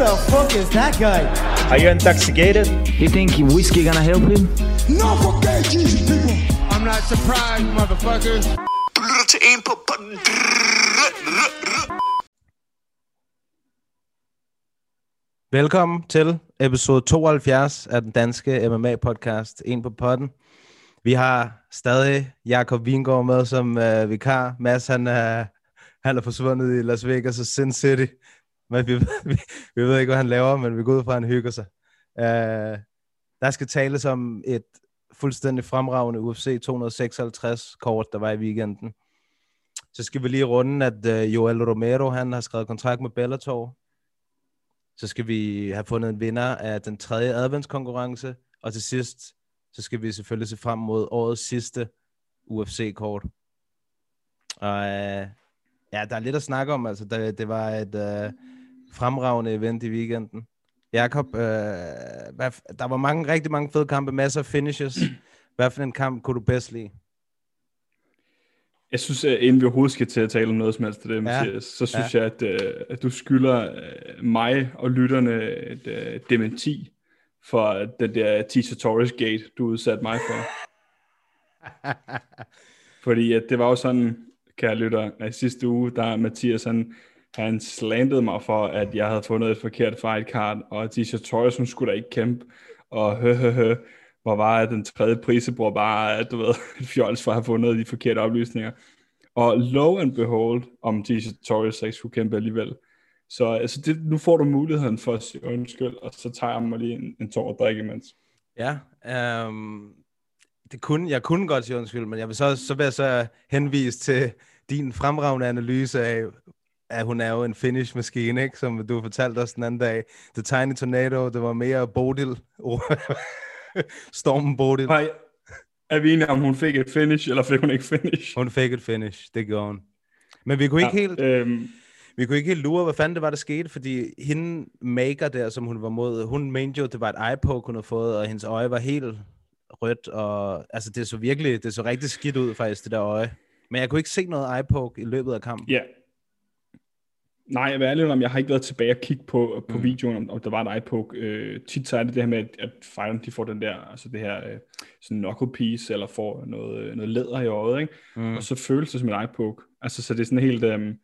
the fuck is that guy? Are you intoxicated? You think whiskey gonna help him? No fucking Jesus, people. I'm not surprised, motherfuckers. Du lytter til en på... på Velkommen til episode 72 af den danske MMA-podcast, En på potten. Vi har stadig Jakob Vingård med som uh, vikar. Mads, han er, han er forsvundet i Las Vegas og Sin City. Men vi, vi, vi ved ikke, hvad han laver, men vi går ud fra, at han hygger sig. Uh, der skal tales om et fuldstændig fremragende UFC 256-kort, der var i weekenden. Så skal vi lige runde, at uh, Joel Romero han har skrevet kontrakt med Bellator. Så skal vi have fundet en vinder af den tredje adventskonkurrence. Og til sidst, så skal vi selvfølgelig se frem mod årets sidste UFC-kort. Og uh, ja, der er lidt at snakke om. Altså, det, det var et Uh, fremragende event i weekenden. Jakob, øh, hvad, der var mange, rigtig mange fede kampe, masser af finishes. Hvad for en kamp kunne du bedst lide? Jeg synes, at inden vi overhovedet skal til at tale om noget som helst det, Ja. Mathias, så synes Ja. jeg, at, øh, at du skylder øh, mig og lytterne et øh, dementi for den der Tisha Torres gate, du udsatte mig for. Fordi at det var jo sådan, kære lytter, at sidste uge, der Mathias, han, han slandede mig for, at jeg havde fundet et forkert fight card, og Tisha Torres, hun skulle da ikke kæmpe, og hø, hø, hø, hvor var den tredje prisebror bare, at du ved, et fjols for at have fundet de forkerte oplysninger. Og lo and behold, om Tisha Torres ikke skulle kæmpe alligevel. Så altså det, nu får du muligheden for at sige undskyld, og så tager jeg mig lige en, en tår og drikke imens. Ja, øhm, det kunne, jeg kunne godt sige undskyld, men jeg vil så, så vil jeg så henvise til din fremragende analyse af, at hun er jo en finish-maskine, ikke? som du fortalte os den anden dag. The Tiny Tornado, det var mere Bodil. Stormen Bodil. Hej, er vi enige om, hun fik et finish, eller fik hun ikke finish? Hun fik et finish, det gjorde hun. Men vi kunne ikke helt, Øhm, vi kunne ikke helt lure, hvad fanden det var, der skete, fordi hende maker der, som hun var mod, hun mente jo, det var et eye poke, hun havde fået, og hendes øje var helt rødt, og altså det så virkelig, det så rigtig skidt ud faktisk, det der øje. Men jeg kunne ikke se noget eye poke i løbet af kampen. ja. Nej, jeg vil ærlig om, jeg har ikke været tilbage og kigge på, på Mm. videoen, om, om der var et eye poke. Øh, tit så er det det her med, at, at fighterne, de får den der, altså det her øh, sådan knuckle piece, eller får noget, øh, noget læder i øjet, ikke? Mm. og så føles det som en eye. Altså, så det er sådan helt, øhm,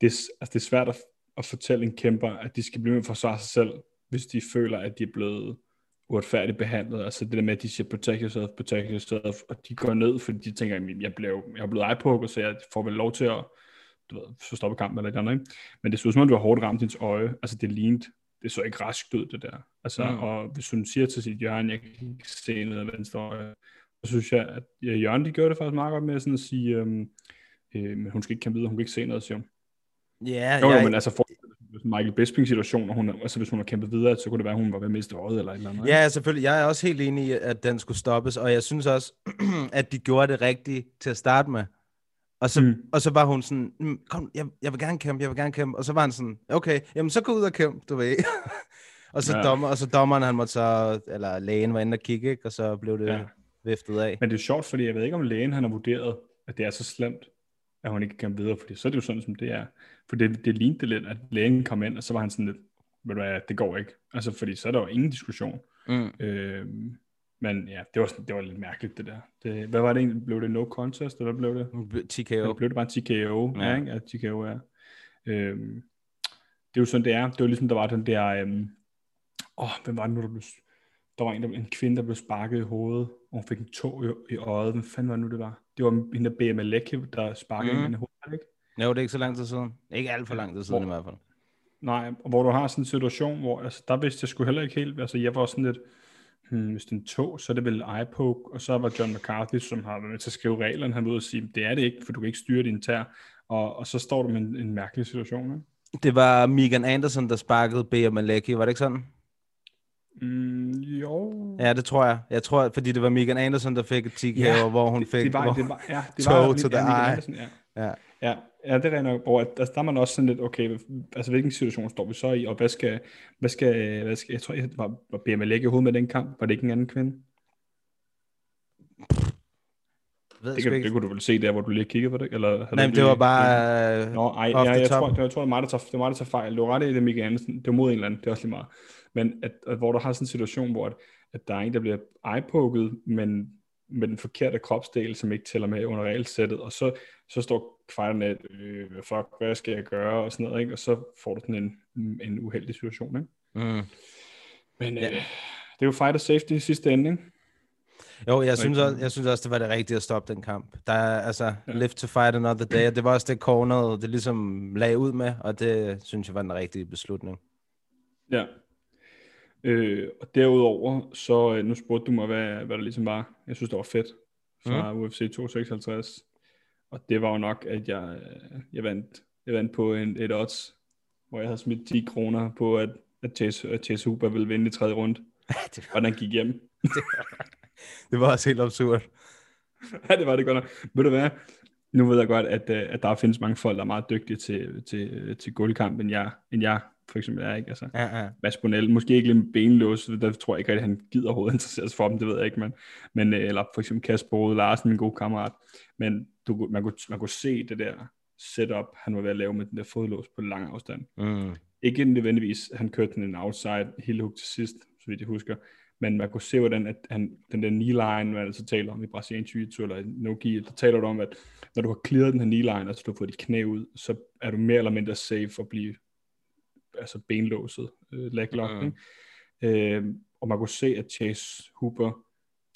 det, er, altså, det er svært at, at fortælle en kæmper, at de skal blive med at forsvare sig selv, hvis de føler, at de er blevet uretfærdigt behandlet. Altså det der med, at de siger, protect yourself, protect yourself, og de går ned, fordi de tænker, at jeg, blev, jeg er blevet eye så jeg får vel lov til at du ved, så stoppe kampen eller et eller andet, ikke? Men det så ud som om, du har hårdt ramt hendes øje. Altså det lignede, det så ikke raskt ud, det der. Altså, Mm. og hvis hun siger til sit hjørne, jeg kan ikke se noget af venstre øje, så synes jeg, at ja, Jørgen, de gjorde det faktisk meget godt med sådan at sige, øhm, øh, men hun skal ikke kæmpe videre, hun kan ikke se noget, siger hun. Ja, Jo, jo, jeg, men altså for Michael Bisping situation, og hun, altså hvis hun har kæmpet videre, så kunne det være, at hun var ved at miste øjet eller et eller andet. ikke? ja, selvfølgelig. Jeg er også helt enig i, at den skulle stoppes, og jeg synes også, at de gjorde det rigtigt til at starte med. Og så, mm. Og så var hun sådan, "Mm, kom, jeg, jeg vil gerne kæmpe, jeg vil gerne kæmpe. Og så var han sådan, okay, jamen så gå ud og kæmpe, du ved. og, så Ja. dommer, og så dommeren, han måtte så, eller lægen var inde og kigge, ikke? og så blev det. Ja. viftet af. Men det er sjovt, fordi jeg ved ikke, om lægen han har vurderet, at det er så slemt, at hun ikke kan videre, fordi så er det jo sådan, som det er. For det, det lignede lidt, at lægen kom ind, og så var han sådan lidt, ved du hvad, det går ikke. Altså, fordi så er der jo ingen diskussion. Mm. Øh, men ja, det var, sådan- det var lidt mærkeligt, det der. Det, hvad var det egentlig? Blev det no contest, eller blev det? TKO. Eller blev det bare en TKO? Ja. Ja, ikke? Ja, TKO er. Øhm, det er jo sådan, det er. Det var ligesom, der var den der... Øhm, åh, hvem var det nu, der blev... Der var en, der, en kvinde, der blev sparket i hovedet, og hun fik en tog i, i øjet. Hvem fanden var det nu, det var? Det var hende der BM der sparkede mm. hende i hovedet, ikke? Jo, det er ikke så lang tid siden. Ikke alt for lang tid siden Hvor- i hvert fald. Nej, og hvor du har sådan en situation, hvor altså, der vidste jeg sgu heller ikke helt, altså jeg var sådan lidt, hmm, hvis den tog, så er det vel eye poke, og så var John McCarthy, som har været med til at skrive reglerne, han var ude og sige, det er det ikke, for du kan ikke styre din tær, og, og så står du med en, en mærkelig situation, ikke? Det var Megan Anderson, der sparkede Bea Malecki, var det ikke sådan? Mm, jo. Ja, det tror jeg. Jeg tror, fordi det var Megan Anderson, der fik et TKO, Ja, hvor hun fik... det var, det var, ja, det var, to the eye. Andersen, ja. Ja. Ja, ja, det er rent nok, hvor at, altså, der er man også sådan lidt, okay, altså hvilken situation står vi så i, og hvad skal, hvad skal, hvad skal jeg tror, jeg var, var BML ikke i hovedet med den kamp, var det ikke en anden kvinde? ved Det, kan, ikke. det kunne du vel se der, hvor du lige kiggede på det? Eller, Nej, men det var bare... øh, Nå, ej, off ja, jeg, top. tror, det, jeg tror, det er mig, der tager, det er mig, der tager fejl. Du var ret i det, Michael Andersen. Det var mod en eller anden, det er også lige meget. Men at, at hvor du har sådan en situation, hvor at, at der er en, der bliver eyepoket, men med den forkerte kropsdel, som ikke tæller med under regelsættet, og så, så står fighterne, øh, fuck, hvad skal jeg gøre, og sådan noget, ikke? og så får du sådan en, en uheldig situation. Ikke? Mm. Men øh, det er jo fighter safety i sidste ende, ikke? Jo, jeg synes, også, jeg synes også, det var det rigtige at stoppe den kamp. Der er altså ja. live to fight another day, og det var også det corneret, det ligesom lagde ud med, og det synes jeg var den rigtige beslutning. Ja. Øh, og derudover, så øh, nu spurgte du mig, hvad, hvad der ligesom var. Jeg synes, det var fedt fra mm. UFC 256. Og det var jo nok, at jeg, øh, jeg, vandt, jeg vandt på en, et odds, hvor jeg havde smidt 10 kroner på, at, at, Chase, at Chase Hooper ville vinde i tredje runde. det, Og den gik hjem. det var også helt absurd. ja, det var det godt nok. Ved du hvad? Nu ved jeg godt, at, øh, at der findes mange folk, der er meget dygtige til, til, til gulvkamp, end jeg, end jeg for eksempel er. Ikke? Altså, Ja, ja. Mads Bonell, måske ikke lige med benlås, der tror jeg ikke at han gider overhovedet interessere sig for dem, det ved jeg ikke, men, men øh, eller for eksempel Kasper Rode Larsen, min gode kammerat, men du, man, kunne, man kunne se det der setup, han var ved at lave med den der fodlås på lang afstand. Mm. Ikke nødvendigvis, han kørte den en outside heel hook til sidst, så vidt jeg husker, men man kunne se, hvordan at han, den der knee line, man altså taler om i brasiliansk jiu-jitsu eller i no-gi, der taler du om, at når du har clearet den her knee line, altså du har fået dit knæ ud, så er du mere eller mindre safe at blive altså benlåset, øh, leg Mm. ikke? Øh, og man kunne se, at Chase Hooper,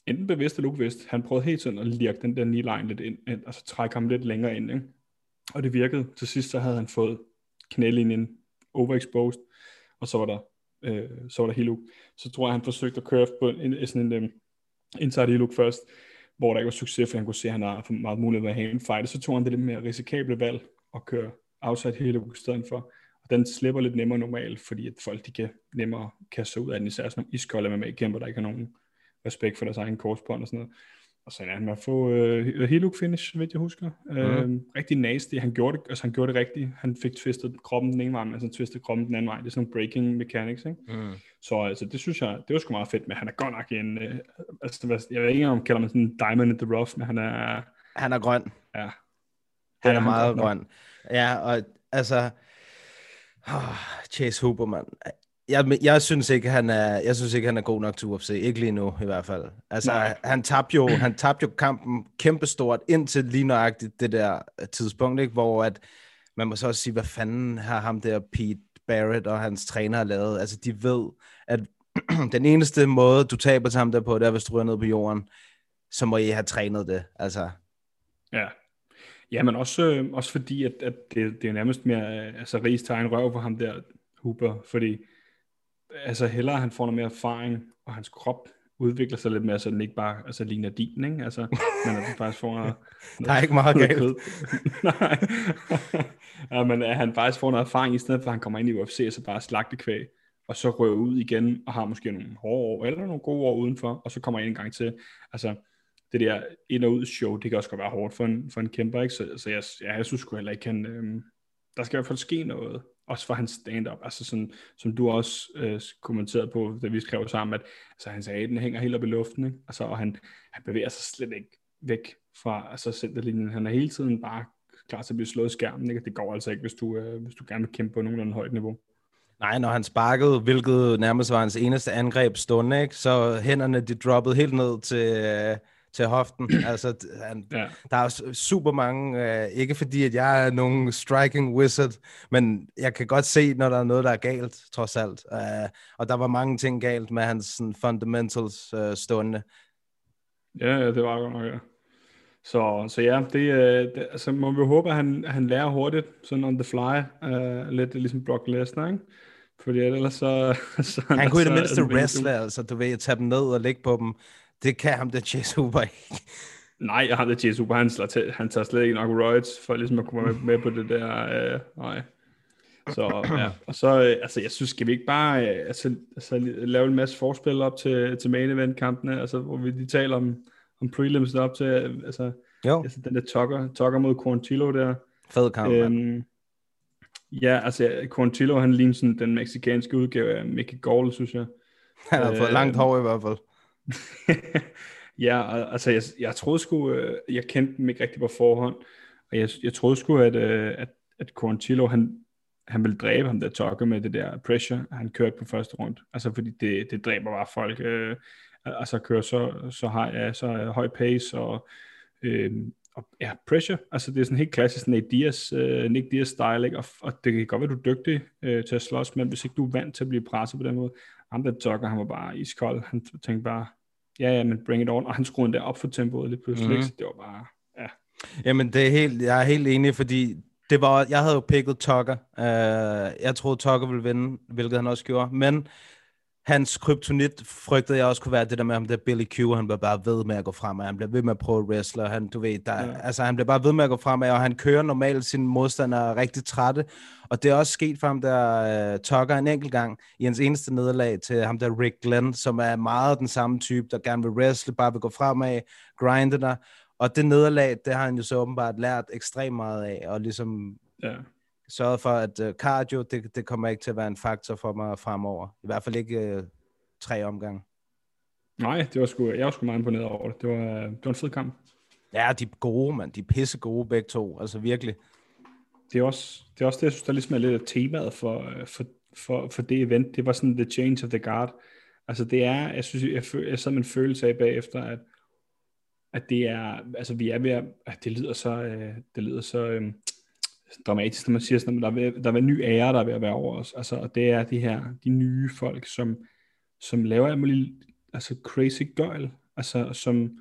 enten bevidst eller ubevidst, han prøvede helt tiden at lirke den der knee line lidt ind, ind altså trække ham lidt længere ind, ikke? Og det virkede. Til sidst så havde han fået knælinjen overexposed, og så var der, øh, så var der heel hook. Så tror jeg, han forsøgte at køre på en, sådan en um, inside heel hook først, hvor der ikke var succes, for han kunne se, at han har for meget mulighed at have en fight. Så tog han det lidt mere risikable valg at køre outside heel hook i stedet for. Og den slipper lidt nemmere normalt, fordi at folk de kan nemmere kaste sig ud af den, især sådan nogle iskolde MMA-kæmper, der ikke har nogen respekt for deres egen korsbånd og sådan noget. Og så er han med at få øh, heel hook finish, ved jeg husker. Mm. Øh, rigtig nasty. Han gjorde, det, altså, han gjorde det rigtigt. Han fik twistet kroppen den ene vej, men han twistede kroppen den anden vej. Det er sådan nogle breaking mechanics, ikke? Mm. Så altså, det synes jeg, det var sgu meget fedt, men han er godt nok en, øh, altså, jeg ved ikke, om man kalder man sådan en diamond in the rough, men han er, Han er grøn. ja. Han Det er meget nok. grøn. Ja, og altså... Oh, Chase Hooper, mand. Jeg, jeg synes ikke, han er, jeg synes ikke, han er god nok til UFC. Ikke lige nu, i hvert fald. Altså, Nej. han tabte, jo, han tabte jo kampen kæmpestort indtil lige nøjagtigt det der øh, tidspunkt, ikke? hvor at, man må så også sige, hvad fanden har ham der Pete Barrett og hans træner lavet. Altså, de ved, at den eneste måde, du taber til ham der på, det er, hvis du ryger ned på jorden. Så må I have trænet det. Altså, Ja. Ja, men også, øh, også fordi, at, at det, det er nærmest mere øh, altså, rigs tegn røv for ham der Hooper, fordi altså hellere han får noget mere erfaring, og hans krop udvikler sig lidt mere, så den ikke bare altså, ligner din, ikke? Altså, men at den faktisk får noget, der er ikke meget galt. kød. Nej. ja, men at han faktisk får noget erfaring, i stedet for at han kommer ind i UFC, og så bare slagte kvæg, og så rører ud igen, og har måske nogle hårde år, eller nogle gode år udenfor, og så kommer ind en gang til. Altså, det der ind- og ud show, det kan også godt være hårdt for en, for en kæmper, ikke? Så, så jeg, ja, jeg synes sgu heller ikke, han, øhm, der skal i hvert fald ske noget, også for hans stand-up, altså sådan, som du også øh, kommenterede på, da vi skrev sammen, at altså, han sagde, den hænger helt op i luften, ikke? Altså, og han, han bevæger sig slet ikke væk fra altså, centerlinjen. Han er hele tiden bare klar til at blive slået i skærmen, ikke? Og det går altså ikke, hvis du, øh, hvis du gerne vil kæmpe på nogenlunde højt niveau. Nej, når han sparkede, hvilket nærmest var hans eneste angreb stående, ikke? så hænderne de droppede helt ned til, øh, til hoften. altså, han, Ja. der er super mange, øh, ikke fordi at jeg er nogen striking wizard, men jeg kan godt se, når der er noget, der er galt, trods alt. Uh, og der var mange ting galt med hans sådan, fundamentals uh, stående. Ja, ja, det var godt nok, ja. Så, så ja, det, øh, det, altså må vi håbe, at han, at han lærer hurtigt, sådan on the fly, uh, lidt ligesom Brock Lesnar, ikke? Fordi ellers så... så Han kunne i det så- mindste wrestle, altså du ved, tage dem ned og lægge på dem. Det kan ham, der Chase Hooper ikke. Nej, jeg har det Jesus, han, slår til, han tager slet ikke nok roids, for ligesom at komme med, med på det der, øh, nej. Så ja, og så, øh, altså jeg synes, skal vi ikke bare øh, altså, altså, lave en masse forspil op til, til main event kampene, altså hvor vi de taler om, om prelims op til, øh, altså, Jo, altså den der Tucker, Tucker mod Quarantillo der. fed kamp. Øhm, ja, altså Quarantillo, han ligner sådan den meksikanske udgave af Mickey Gall, synes jeg. Han har fået øh, langt hår i hvert fald. Ja, altså jeg, jeg troede sgu, øh, jeg kendte dem ikke rigtig på forhånd, og jeg, jeg troede sgu, at, øh, at, at Quarantillo, han, han ville dræbe ham der Tucker med det der pressure, han kørte på første rundt. Altså fordi det, det dræber bare folk. Øh, altså kører så, så, har ja, så øh, høj pace og, øh, og ja, pressure. Altså det er sådan helt klassisk Nate Diaz, øh, Nick Diaz style, ikke? Og, og det kan godt være, du er dygtig øh, til at slås, men hvis ikke du er vant til at blive presset på den måde, ham der Tucker, han var bare iskold. Han tænkte bare, ja, ja, men bring it on. Og han skruede endda op for tempoet lidt pludselig. Mhm. Mm-hmm. Det var bare, ja. Jamen, det er helt, jeg er helt enig, fordi det var, jeg havde jo picket Tucker. Uh, jeg troede, Tucker ville vinde, hvilket han også gjorde. Men hans kryptonit frygtede jeg også kunne være det der med ham der Billy Q, han blev bare ved med at gå fremad, han blev ved med at prøve at wrestle, han, du ved, der, ja. altså han blev bare ved med at gå fremad, og han kører normalt sine modstandere rigtig trætte, og det er også sket for ham der uh, Tucker en enkelt gang, i hans eneste nederlag til ham der Rick Glenn, som er meget den samme type, der gerne vil wrestle, bare vil gå fremad, grinde der, og det nederlag, det har han jo så åbenbart lært ekstremt meget af, og ligesom ja. Sørget for, at uh, cardio, det, det kommer ikke til at være en faktor for mig fremover. I hvert fald ikke uh, tre omgange. Nej, det var sgu, jeg var sgu meget imponeret over det. Det var, det var en fed kamp. Ja, de er gode, mand. De er pisse gode begge to. Altså virkelig. Det er også det, er også det jeg synes, der ligesom er lidt af temaet for, øh, for, for, for det event. Det var sådan the change of the guard. Altså det er, jeg synes, jeg, føl, jeg sad med en følelse af bagefter, at, at det er, altså vi er ved at, at det lyder så, øh, det lyder så øh, dramatisk, når man siger sådan, at der er, ved, der er en ny ære, der er ved at være over os. Altså, og det er de her, de nye folk, som, som laver alt muligt, altså crazy girl, altså som,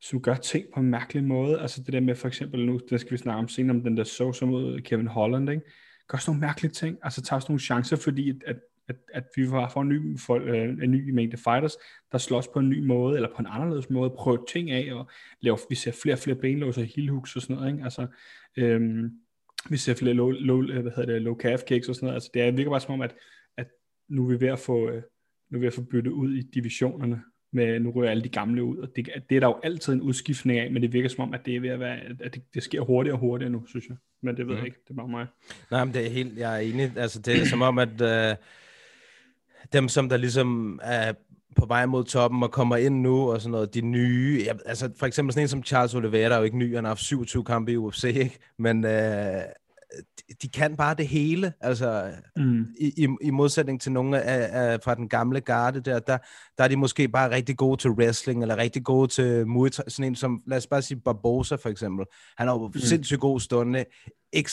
som gør ting på en mærkelig måde. Altså det der med for eksempel nu, der skal vi snakke om senere, om den der så som ud Kevin Holland, ikke? Gør sådan nogle mærkelige ting, altså tager sådan nogle chancer, fordi at, at, at, at vi får, en, ny, for, øh, en ny mængde fighters, der slås på en ny måde, eller på en anderledes måde, prøver ting af, og laver, vi ser flere og flere benlås og heel hooks og sådan noget, ikke? Altså, øhm, vi ser flere low, low, hvad hedder det, low calf kicks og sådan noget, altså det er, virker bare som om, at, at nu er vi ved at få, øh, nu er vi ved at få byttet ud i divisionerne, med, nu ryger alle de gamle ud, og det, det er der jo altid en udskiftning af, men det virker som om, at det er ved at være, at det, det sker hurtigere og hurtigere nu, synes jeg. Men det ved mm. jeg ikke, det er bare mig. Nej, men det er helt, jeg er enig. Altså det er som om, at øh, dem, som der ligesom er på vej mod toppen og kommer ind nu og sådan noget, de nye, ja, altså for eksempel sådan en som Charles Oliveira, der er jo ikke ny, han har haft 27 kampe i UFC, ikke? men øh, de, de kan bare det hele, altså Mm. i, i, i modsætning til nogle af, af, fra den gamle garde der, der, der er de måske bare rigtig gode til wrestling, eller rigtig gode til Muay Thai, sådan en som, lad os bare sige Barbosa for eksempel, han har jo mm. sindssygt god stunde, ikke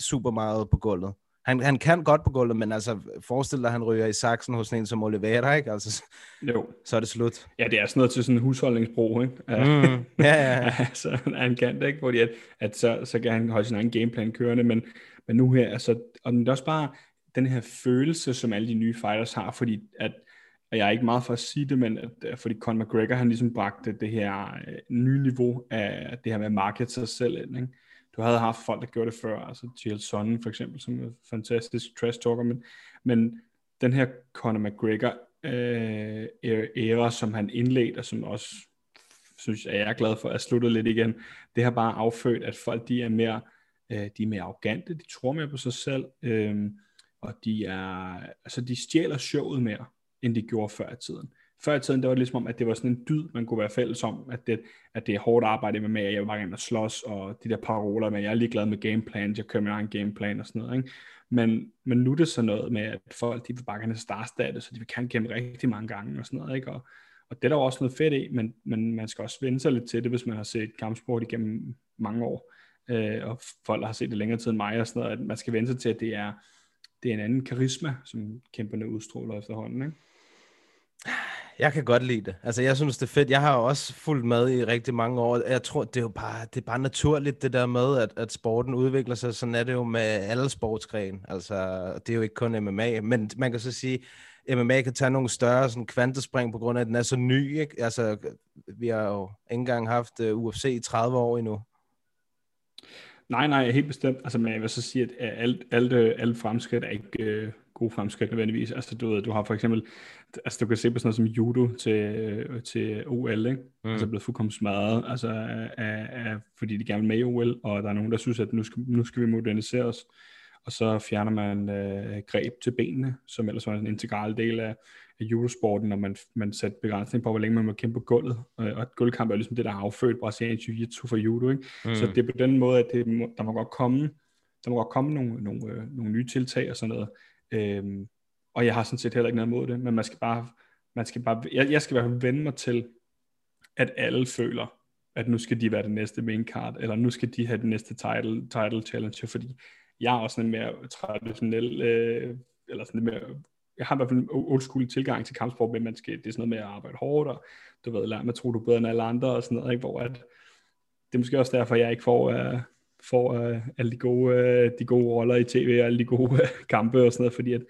super meget på gulvet. Han, han kan godt på gulvet, men altså forestil dig, at han ryger i saksen hos en som Oliveira, ikke? Altså, så- Jo. så er det slut. Ja, det er sådan noget til sådan en husholdningsbro, ikke? Mm. Ja, ja, ja. altså, han kan det ikke, fordi at, at så, så kan han holde sin egen gameplan kørende, men, men nu her, altså, og det er også bare den her følelse, som alle de nye fighters har, fordi at, og jeg er ikke meget for at sige det, men at, at fordi Conor McGregor, han ligesom bragte det her øh, nye niveau af det her med at markete sig selv ind, ikke? Du havde haft folk, der gjorde det før, altså Jill Sonnen for eksempel, som er fantastisk trash talker, men, men den her Conor McGregor øh, æra, som han indledte, og som også synes jeg, jeg er glad for, at sluttet lidt igen, det har bare affødt, at folk de er mere, øh, de er mere arrogante, de tror mere på sig selv, øh, og de er, altså de stjæler showet mere, end de gjorde før i tiden. Før i tiden, der var det ligesom om, at det var sådan en dyd, man kunne være fælles om, at det, at det er hårdt arbejde med, at jeg vil bare gerne slås, og de der paroler med, at jeg er ligeglad med gameplan, jeg kører min egen gameplan og sådan noget, ikke? Men, men nu er det så noget med, at folk, de vil bare gerne starte så de vil gerne gennem rigtig mange gange og sådan noget, ikke? Og, og det er der også noget fedt i, men, men man skal også vende sig lidt til det, hvis man har set kampsport igennem mange år, øh, og folk der har set det længere tid end mig og sådan noget, at man skal vende sig til, at det er, det er en anden karisma, som kæmperne udstråler efterhånden, ikke? Jeg kan godt lide det. Altså, jeg synes, det er fedt. Jeg har jo også fulgt med i rigtig mange år. Jeg tror, det er jo bare, det er bare naturligt, det der med, at, at sporten udvikler sig. Sådan er det jo med alle sportsgrene. Altså, det er jo ikke kun MMA. Men man kan så sige, MMA kan tage nogle større sådan, kvantespring på grund af, at den er så ny. Ikke? Altså, vi har jo ikke engang haft øh, UFC i 30 år endnu. Nej, nej, helt bestemt. Altså, men jeg vil så sige, at alt, alt, øh, alt fremskridt er ikke øh, gode fremskridt nødvendigvis. Altså, du, ved, du har for eksempel, altså du kan se på sådan noget som judo til, øh, til OL, ikke? Mm. Altså blevet fuldkommen smadret, altså, af, af, fordi de gerne vil med i OL, og der er nogen, der synes, at nu skal, nu skal vi modernisere os. og så fjerner man øh, greb til benene, som ellers var en integral del af, af judosporten, når man, man satte begrænsning på, hvor længe man må kæmpe på gulvet. Og et gulvkamp er ligesom det, der har affødt brasiliansk jiu-jitsu for judo. Ikke? Mm. Så det er på den måde, at det, der må godt komme, der må godt komme nogle, nogle, øh, nogle nye tiltag og sådan noget. Øhm, og jeg har sådan set heller ikke noget imod det, men man skal bare, man skal bare jeg, jeg skal i hvert fald vende mig til, at alle føler, at nu skal de være det næste main card, eller nu skal de have det næste title, title challenge, fordi jeg er også en mere traditionel, øh, eller sådan lidt mere, jeg har i hvert fald en old school tilgang til kampsport, men man skal, det er sådan noget med at arbejde hårdt, og du ved, lad mig tro, du er bedre end alle andre, og sådan noget, ikke? hvor at, det er måske også derfor, jeg ikke får, uh, får uh, alle de gode, uh, de gode roller i tv, og alle de gode uh, kampe og sådan noget, fordi at,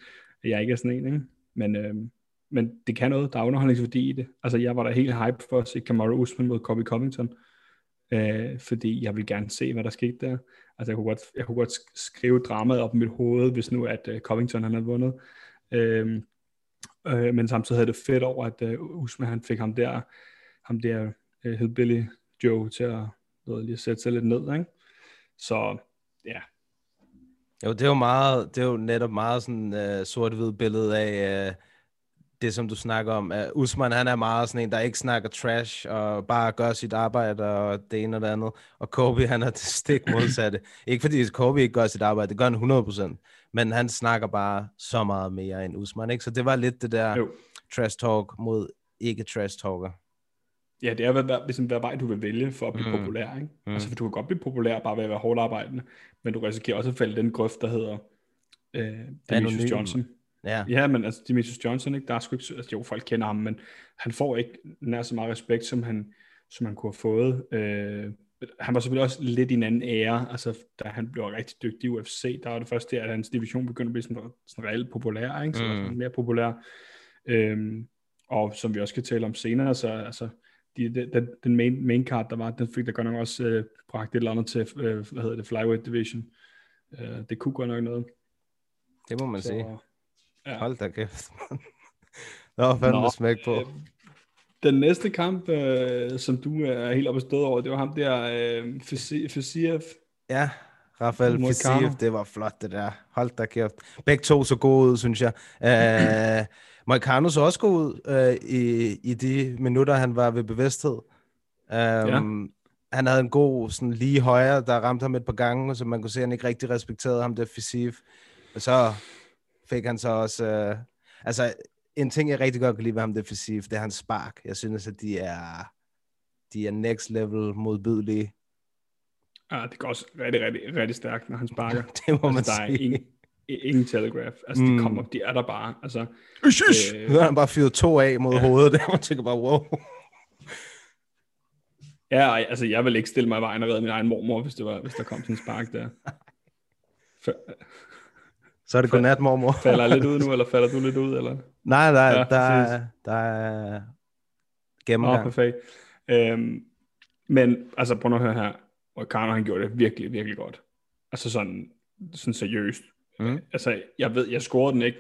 at jeg ikke er sådan en, ikke? Men, uh, men det kan noget, der er underholdningsværdi i det. Altså, jeg var da helt hype for at se Kamaru Usman mod Kobe Covington, uh, fordi jeg vil gerne se, hvad der skete der. Altså, jeg kunne godt, jeg kunne godt skrive dramaet op i mit hoved, hvis nu, at uh, Covington han havde vundet. Uh, uh, men samtidig havde det fedt over, at uh, Usman han fik ham der, ham der uh, Hillbilly Joe til at ved, lige at sætte sig lidt ned, ikke? Så ja. Jo, det er jo meget, det er jo netop meget sådan uh, sort-hvid billede af uh, det, som du snakker om. Uh, Usman, han er meget sådan en, der ikke snakker trash og bare gør sit arbejde og det ene og det andet. Og Kobe, han er det stik modsatte. ikke fordi Kobe ikke gør sit arbejde, det gør han 100%. Men han snakker bare så meget mere end Usman, ikke? Så det var lidt det der jo. trash talk mod ikke trash talker. Ja, det er hvad, hvad, ligesom, hvad vej du vil vælge for at blive mm. populær. Ikke? Mm. Altså, for du kan godt blive populær bare ved at være hårdt arbejdende, men du risikerer også at falde den grøft, der hedder øh, Demetrius Johnson. Ja. ja, men altså Demetrius Johnson, ikke? der er sgu ikke, altså, jo, folk kender ham, men han får ikke nær så meget respekt, som han, som han kunne have fået. Øh, han var selvfølgelig også lidt i en anden ære, altså da han blev rigtig dygtig i UFC, der var det første der, at hans division begyndte at blive sådan, sådan reelt populær, ikke? så mm. var mere populær. Øh, og som vi også skal tale om senere, så altså, de, den, den main, main card, der var, den fik der godt nok også øh, bragt et eller andet til, øh, hvad hedder det, flyweight division. Øh, det kunne godt nok noget. Det må man så, sige. Ja. Hold da kæft, man. Der var fandme smæk på. Øh, den næste kamp, øh, som du er helt oppe stået over, det var ham der, øh, Fisiev. Ja, Rafael Fisiev, det var flot det der. Hold da kæft. Begge to så gode ud, synes jeg. Øh, Moicano så også god ud øh, i, i de minutter, han var ved bevidsthed. Um, ja. Han havde en god sådan lige højre, der ramte ham et par gange, så man kunne se, at han ikke rigtig respekterede ham, det fysik. Og så fik han så også... Øh, altså, en ting, jeg rigtig godt kan lide ved ham, det fysik, det er hans spark. Jeg synes, at de er, de er next level modbydelige. Ja, det går også rigtig, rigtig, rigtig stærkt, når han sparker. det må altså, man sige. Er ingen telegraph. Altså, mm. de kommer, de er der bare. Altså, Ish, øh, nu har han bare fyret to af mod ja. hovedet, der man tænker bare, wow. Ja, altså, jeg vil ikke stille mig i vejen og redde min egen mormor, hvis, det var, hvis der kom sådan en spark der. For, så er det godnat, mormor. falder jeg lidt ud nu, eller falder du lidt ud? Eller? Nej, der, ja, der, er, der er gennemgang. Åh, perfekt. Øhm, men altså, prøv at høre her. Og Karno, han gjorde det virkelig, virkelig godt. Altså sådan, sådan seriøst. Mm. Altså, jeg ved, jeg scorede den ikke,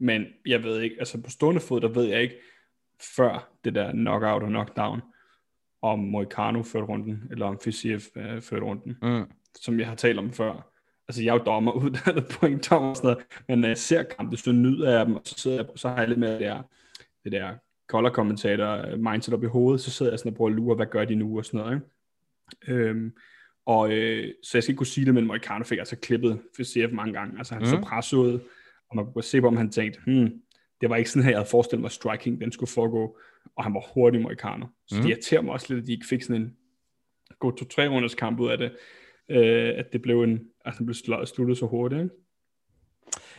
men jeg ved ikke, altså på stående fod, der ved jeg ikke, før det der knockout og knockdown, om Moicano førte runden, eller om Fisiev øh, førte runden, mm. som jeg har talt om før. Altså, jeg er jo dommer, uddannet pointdommer og sådan noget, men når jeg ser kampen, så nyder jeg dem, og så, sidder jeg, så har jeg lidt med det der, det der color kommentator øh, mindset op i hovedet, så sidder jeg sådan og prøver at lure, hvad gør de nu, og sådan noget, ikke? Øhm, og øh, så jeg skal ikke kunne sige det, men Moicano fik altså klippet for CF mange gange. Altså han mm. så presset ud, og man kunne se på, om han tænkte, hmm, det var ikke sådan her, jeg havde forestillet mig, at striking den skulle foregå. Og han var hurtig, Moicano. Så mm. det irriterer mig også lidt, at de ikke fik sådan en god to-tre runders kamp ud af det. Øh, at det blev en, altså, blev sluttet så hurtigt, ikke?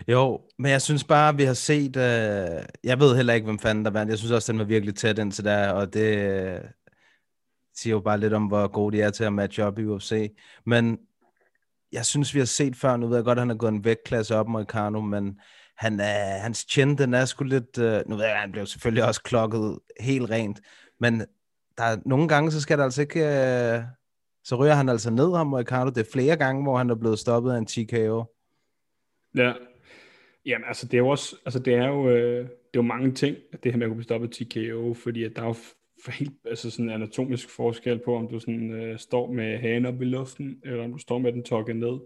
Jo, men jeg synes bare, vi har set... Øh, jeg ved heller ikke, hvem fanden der vandt. Jeg synes også, den var virkelig tæt indtil der, og det, siger jo bare lidt om, hvor gode de er til at matche op i UFC. Men jeg synes, vi har set før, nu ved jeg godt, at han har gået en vægtklasse op mod Kano, men han er, hans chin, den er sgu lidt, uh, nu ved jeg, han blev selvfølgelig også klokket helt rent, men der er nogle gange, så skal der altså ikke, uh, så ryger han altså ned ham Ricardo. Det er flere gange, hvor han er blevet stoppet af en TKO. Ja, Jamen, altså det er jo også, altså det er jo, øh, det er jo mange ting, at det her med at kunne blive stoppet TKO, fordi at der er jo helt altså sådan en anatomisk forskel på, om du sådan, øh, står med hagen op i luften, eller om du står med den tokket ned.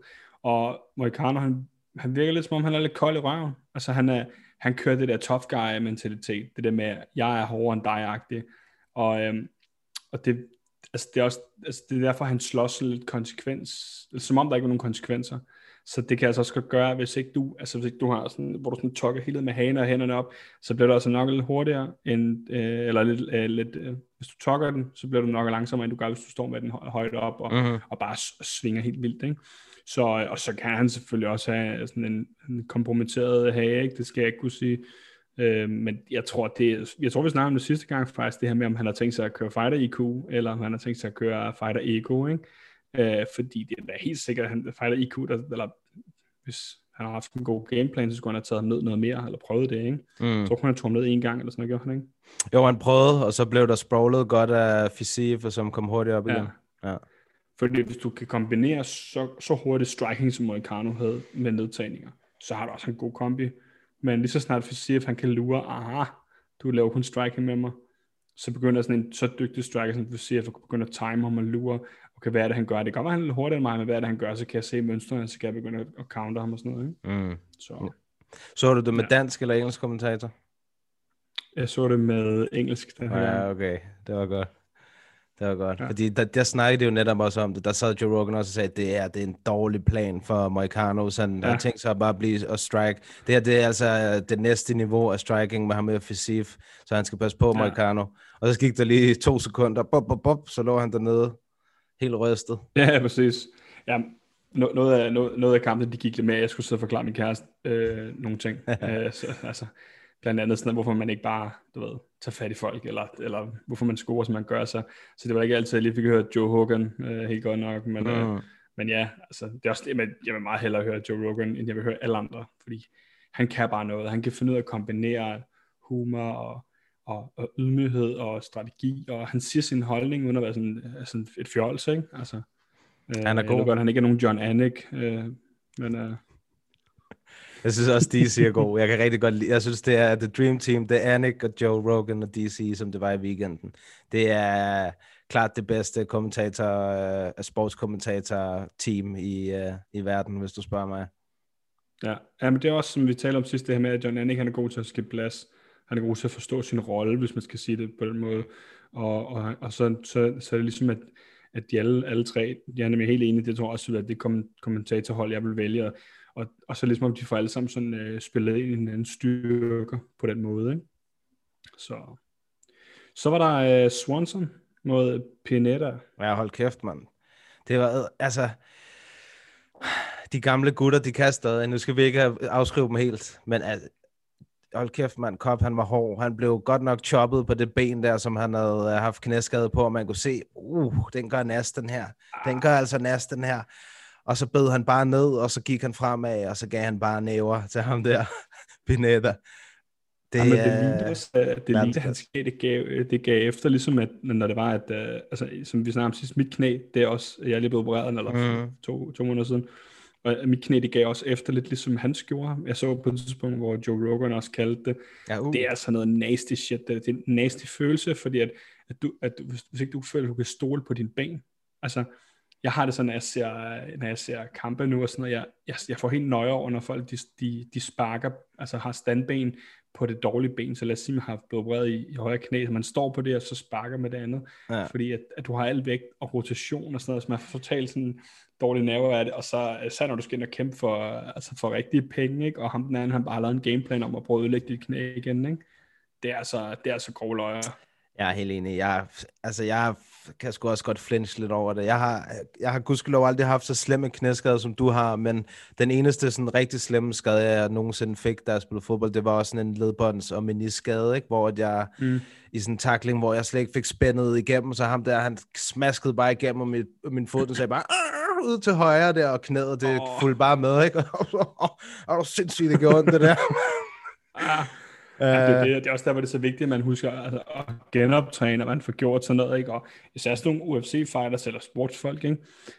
Og Moicano, han han virker lidt som om, han er lidt kold i røven. Altså han, er, han kører det der tough guy mentalitet, det der med, jeg er hårdere end dig-agtig. Og, øhm, og det, altså det, er også, altså det er derfor, han slås lidt konsekvens, som om der ikke er nogen konsekvenser. Så det kan altså også godt gøre, hvis ikke du, altså hvis ikke du har sådan, hvor du sådan tokker hele med haner og hænderne op, så bliver du altså nok lidt hurtigere, end, øh, eller lidt, øh, lidt øh, hvis du tokker den, så bliver du nok langsommere, end du gør, hvis du står med den højt op, og, mm-hmm. og bare svinger helt vildt, ikke? Så, og så kan han selvfølgelig også have sådan en, en kompromitteret hage, ikke? det skal jeg ikke kunne sige. Øh, men jeg tror, det, jeg tror, vi snakkede om det sidste gang faktisk, det her med, om han har tænkt sig at køre Fighter IQ, eller om han har tænkt sig at køre Fighter Ego, ikke? Øh, fordi det er helt sikkert, at han Fighter IQ, der, eller hvis han har haft en god gameplan, så skulle han have taget ham ned noget mere, eller prøvet det, ikke? Mm. Jeg tror kun, han tog ham ned en gang, eller sådan noget, gjorde han ikke? Jo, han prøvede, og så blev der sprawlet godt af Fisif, som kom hurtigt op igen. Ja. ja. Fordi hvis du kan kombinere så, så hurtigt striking, som Moicano havde med nedtagninger, så har du også en god kombi. Men lige så snart Fisif, han kan lure, aha, du laver kun striking med mig, så begynder sådan en så dygtig striker som Fisif at begynde at time ham og lure, okay, hvad er det, han gør? Det være, han lidt hurtigere end mig, men hvad er det, han gør? Så kan jeg se mønstrene, så kan jeg begynde at counter ham og sådan noget. Ikke? Mm. Så. så du det med ja. dansk eller engelsk kommentator? Jeg så det med engelsk. Det her. Ja, okay. Det var godt. Det var godt. Ja. Fordi der, der snakkede jo netop også om det. Der sad Joe Rogan også og sagde, at det er, det er en dårlig plan for Moicano. Så han ja. har tænkt sig at bare blive og strike. Det her det er altså det næste niveau af striking med ham med Fisif. Så han skal passe på ja. Moicano. Og så gik der lige to sekunder. Bop, bop, bop, så lå han dernede helt rystet. Ja, præcis. Ja, noget, af, noget, noget af kampen, de gik lidt med, at jeg skulle sidde og forklare min kæreste øh, nogle ting. øh, så, altså, blandt andet sådan, hvorfor man ikke bare, du ved, tager fat i folk, eller, eller hvorfor man scorer, som man gør sig. Så det var ikke altid, at jeg lige fik hørt Joe Hogan øh, helt godt nok, men, øh, mm. men ja, altså, det er også men jeg vil meget hellere høre Joe Rogan, end jeg vil høre alle andre, fordi han kan bare noget. Han kan finde ud af at kombinere humor og, og, og ydmyghed og strategi, og han siger sin holdning uden at være sådan, sådan et fjols, ikke? Altså, øh, han er god. Jeg godt, han ikke er nogen John Anik, øh, men... Øh, jeg synes også, DC er god. Jeg kan rigtig godt lide. Jeg synes, det er The Dream Team. Det er Anik og Joe Rogan og DC, som det var i weekenden. Det er klart det bedste kommentator, uh, sportskommentator-team i, uh, i verden, hvis du spørger mig. Ja. ja, men det er også, som vi talte om sidst, det her med, at John Anik han er god til at skifte plads. Han er god til at forstå sin rolle, hvis man skal sige det på den måde. Og, og, og så, så, så er det ligesom, at, at de alle, alle tre, jeg er nemlig helt enig, det tror jeg også, at det kommentatorhold, jeg vil vælge. Og, og så ligesom om de får alle sammen sådan øh, spillet ind i en anden styrke på den måde. Ikke? Så. så var der øh, Swanson mod Pinetta. Ja, hold kæft, mand. Det var, altså, de gamle gutter, de kan stadig. Nu skal vi ikke afskrive dem helt, men altså, hold kæft, mand, Kop, han var hård. Han blev godt nok choppet på det ben der, som han havde øh, haft knæskade på, og man kunne se, uh, den gør næsten her. Den gør altså næsten her. Og så bød han bare ned, og så gik han fremad, og så gav han bare næver til ham der, Pineda. Det, Jamen, det lignede også, det lignede, han skæg, det gav, det gav efter, ligesom at, når det var, at, uh, altså, som vi snakkede om sidst, mit knæ, det er også, jeg er lige blevet opereret, eller mm. to, to måneder siden, og mit knæ, det gav også efter lidt, ligesom han gjorde. Jeg så på et tidspunkt, hvor Joe Rogan også kaldte det. Ja, uh. Det er altså noget nasty shit. Det er en nasty følelse, fordi at, at, du, at hvis, hvis ikke du føler, at du kan stole på din ben, altså, jeg har det sådan, når jeg ser, når jeg ser kampe nu og sådan noget, jeg, jeg, jeg får helt nøje over, når folk de, de, de sparker, altså har standben på det dårlige ben, så lad os sige, man har blevet opereret i, i højre knæ, så man står på det, og så sparker med det andet, ja. fordi at, at du har al vægt og rotation og sådan noget, så man får totalt sådan dårlige nerver af det, og så, så når du skal ind og kæmpe for, altså for rigtige penge, ikke? og ham den anden, han bare har lavet en gameplan om at prøve at ødelægge dit knæ igen, ikke? det er altså, det er altså grove løjer. Jeg er helt enig. Jeg, altså, jeg kan sgu også godt flinche lidt over det. Jeg har, jeg har gudskelov aldrig haft så slemme knæskade, som du har, men den eneste sådan rigtig slemme skade, jeg nogensinde fik, da jeg spillede fodbold, det var også sådan en ledbånds- og meniskade, ikke? hvor jeg mm. i sådan en takling, hvor jeg slet ikke fik spændet igennem, så ham der, han smaskede bare igennem min, min fod, og sagde bare, ud til højre der, og knæet, det oh. fulgte bare med, ikke? Og, og, og sindssygt, det gjorde det der. ah. Ja, det, er det, det er også der, hvor det er så vigtigt, at man husker altså, at genoptræne, og man får gjort sådan noget, ikke? Og især sådan nogle UFC-fighters eller sportsfolk, ikke?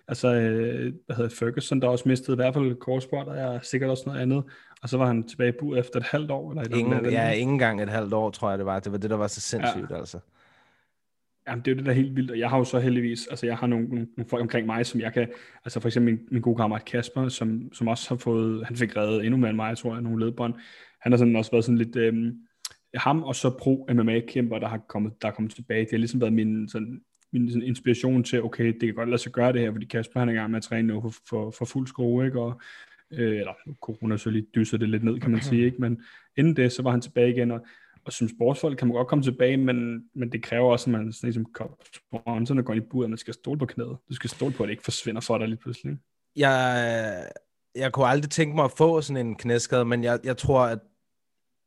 Altså, øh, hvad hedder Ferguson, der også mistede i hvert fald korsbånd, og jeg sikkert også noget andet. Og så var han tilbage i bur efter et halvt år. Eller et ingen, eller ja, ingen gang et halvt år, tror jeg det var. Det var det, der var så sindssygt, ja. altså. Jamen, det er jo det, der er helt vildt, og jeg har jo så heldigvis, altså jeg har nogle, nogle, nogle folk omkring mig, som jeg kan, altså for eksempel min, min gode kammerat Kasper, som, som også har fået, han fik reddet endnu mere end mig, tror jeg, nogle ledbånd. Han har sådan også været sådan lidt, øhm, ham og så pro MMA-kæmper, der har kommet, der er kommet tilbage. Det har ligesom været min, sådan, min sådan inspiration til, okay, det kan godt lade sig gøre det her, fordi Kasper han er i gang med at træne nu for, for, for fuld skrue, ikke? Og, øh, eller corona så lige dyser det lidt ned, kan man sige, ikke? Men inden det, så var han tilbage igen, og, og som sportsfolk kan man godt komme tilbage, men, men det kræver også, at man sådan ligesom sponsorerne går ind i buret, at man skal stole på knæet. Du skal stole på, at det ikke forsvinder for dig lige pludselig. Jeg, jeg kunne aldrig tænke mig at få sådan en knæskade, men jeg, jeg tror, at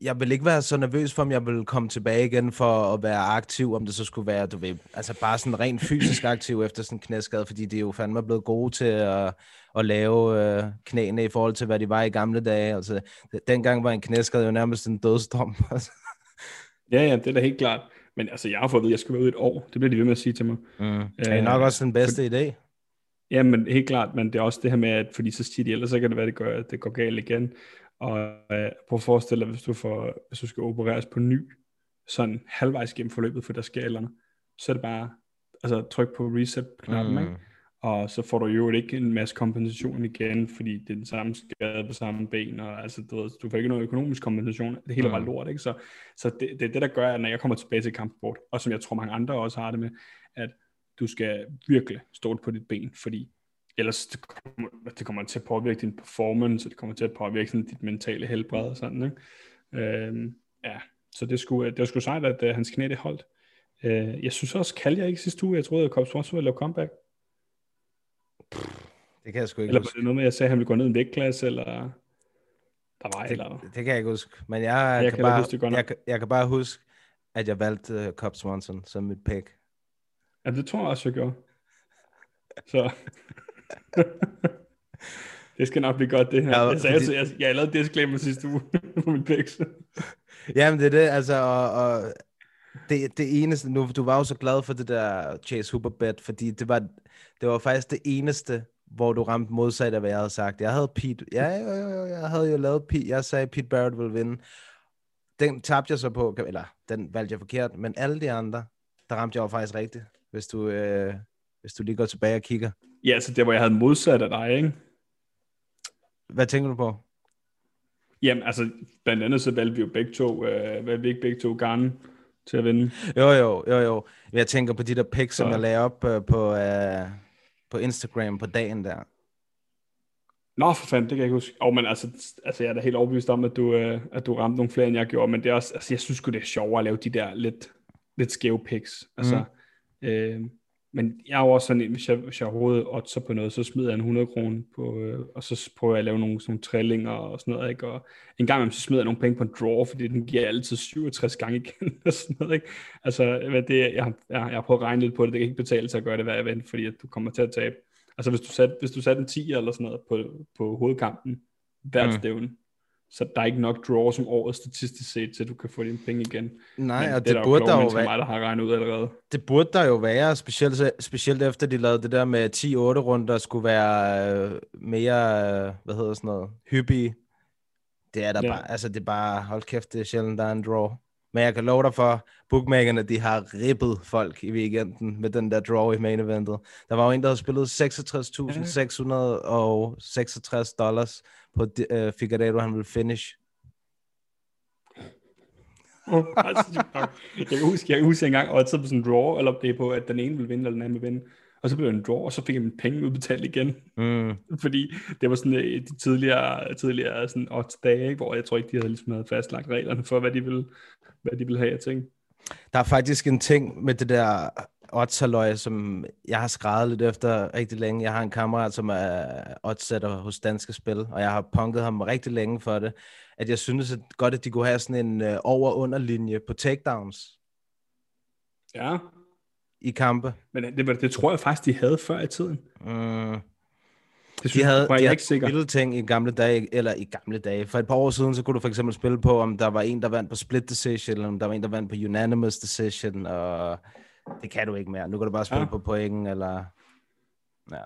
jeg vil ikke være så nervøs for, om jeg vil komme tilbage igen for at være aktiv, om det så skulle være, du ved, altså bare sådan rent fysisk aktiv efter sådan en knæskade, fordi de er jo fandme blevet gode til at, at lave øh, knæene i forhold til, hvad de var i gamle dage. Altså, dengang var en knæskade jo nærmest en dødsdom. Altså. ja, ja, det er da helt klart. Men altså, jeg har fået at vide, at jeg skal være ude et år. Det bliver de ved med at sige til mig. Mm. Er det nok også den bedste for... idé? Ja, men helt klart, men det er også det her med, at fordi så siger de, ellers så kan det være, at det, gør, at det går galt igen. Og øh, prøv at forestille dig, hvis du, får, hvis du skal opereres på ny, sådan halvvejs gennem forløbet, for der sker eller så er det bare, altså tryk på reset-knappen, mm. ikke? og så får du jo ikke en masse kompensation igen, fordi det er den samme skade på samme ben, og altså, du, ved, du får ikke noget økonomisk kompensation, det hele er bare mm. lort, ikke? Så, så det, det er det, der gør, at når jeg kommer tilbage til kampsport, og som jeg tror mange andre også har det med, at du skal virkelig stå på dit ben, fordi ellers det kommer, det kommer til at påvirke din performance, og det kommer til at påvirke sådan, dit mentale helbred og sådan, ikke? Øhm, ja, så det skulle, det var sgu sejt, at uh, hans knæ det holdt. Uh, jeg synes også, jeg ikke sidste uge, jeg troede, at Cobb Swanson ville lave comeback. Det kan jeg sgu ikke Eller var det noget med, at jeg sagde, at han ville gå ned en vægtklasse, eller der var det, eller det kan jeg ikke huske. Men jeg, jeg kan, kan bare, huske jeg, kan- jeg kan bare huske, at jeg valgte uh, Cobb Swanson som mit pick. Ja, det tror jeg også, jeg gjorde. Så... det skal nok blive godt, det her. Ja, jeg, sagde, fordi- jeg, jeg, jeg lavede disclaimer sidste uge på min picks. Jamen, det er det, altså, og, og det, det eneste, nu, du var jo så glad for det der Chase Hooper bet, fordi det var, det var faktisk det eneste, hvor du ramte modsat af, hvad jeg havde sagt. Jeg havde Pete, ja, jo, jo, jo, jeg havde jo lavet Pete, jeg sagde, Pete Barrett ville vinde. Den tabte jeg så på, eller den valgte jeg forkert, men alle de andre, der ramte jeg jo faktisk rigtigt, hvis du, øh, hvis du lige går tilbage og kigger. Ja, så det hvor jeg havde modsat af dig, ikke? Hvad tænker du på? Jamen, altså, blandt andet så valgte vi jo begge to, øh, valgte vi ikke begge to Garden til at vinde. Jo, jo, jo, jo. Jeg tænker på de der pics, som jeg lagde op øh, på, øh, på Instagram på dagen der. Nå, for fanden, det kan jeg ikke huske. Oh, men altså, altså, jeg er da helt overbevist om, at du, øh, at du ramte nogle flere, end jeg gjorde, men det er også, altså, jeg synes det er sjovere at lave de der lidt, lidt skæve picks. Altså, mm. øh, men jeg er jo også sådan, en, hvis jeg, hvis jeg overhovedet oddser på noget, så smider jeg en 100 kroner på, øh, og så prøver jeg at lave nogle, sådan trillinger og sådan noget, ikke? Og en gang imellem, så smider jeg nogle penge på en draw, fordi den giver altid 67 gange igen, og sådan noget, ikke? Altså, hvad det, jeg, har- jeg, jeg har prøvet at regne lidt på det, det kan ikke betale sig at gøre det hver event, fordi at du kommer til at tabe. Altså, hvis du satte, hvis du satte en 10 eller sådan noget på, på hovedkampen, hvert Mm. mm. stævne, så der er ikke nok draw som året statistisk set, til du kan få dine penge igen. Nej, Men og det, det, burde der jo være. mig, der har regnet ud allerede. Det burde der jo være, specielt, specielt efter de lavede det der med 10-8 runder, skulle være øh, mere, øh, hvad hedder sådan noget, hyppige. Det er der Ja. bare, altså det er bare, hold kæft, det er sjældent, der er en draw. Men jeg kan love dig for, bookmakerne, de har ribbet folk i weekenden med den der draw i main eventet. Der var jo en, der havde spillet 66.666 dollars på uh, Figueredo, han ville finish. altså, jeg, kan huske, jeg kan huske, jeg engang oddsede på sådan en draw, eller det på, at den ene ville vinde, eller den anden ville vinde. Og så blev det en draw, og så fik jeg mine penge udbetalt igen. Mm. Fordi det var sådan øh, de tidligere, tidligere sådan odds dage, hvor jeg tror ikke, de havde, ligesom havde fastlagt reglerne for, hvad de ville, hvad de ville have af ting. Der er faktisk en ting med det der oddsaløj, som jeg har skrevet lidt efter rigtig længe. Jeg har en kammerat, som er oddsætter hos Danske Spil, og jeg har punket ham rigtig længe for det. At jeg synes at godt, at de kunne have sådan en øh, over-under-linje på takedowns Ja, i kampe. men det, det, det tror jeg faktisk, de havde før i tiden. Mm. Det synes De havde, jeg, de havde spillet ting i gamle dage, eller i gamle dage. For et par år siden, så kunne du for eksempel spille på, om der var en, der vandt på split decision, eller om der var en, der vandt på unanimous decision, og det kan du ikke mere. Nu kan du bare spille Ja. ja. på point, eller... Ja.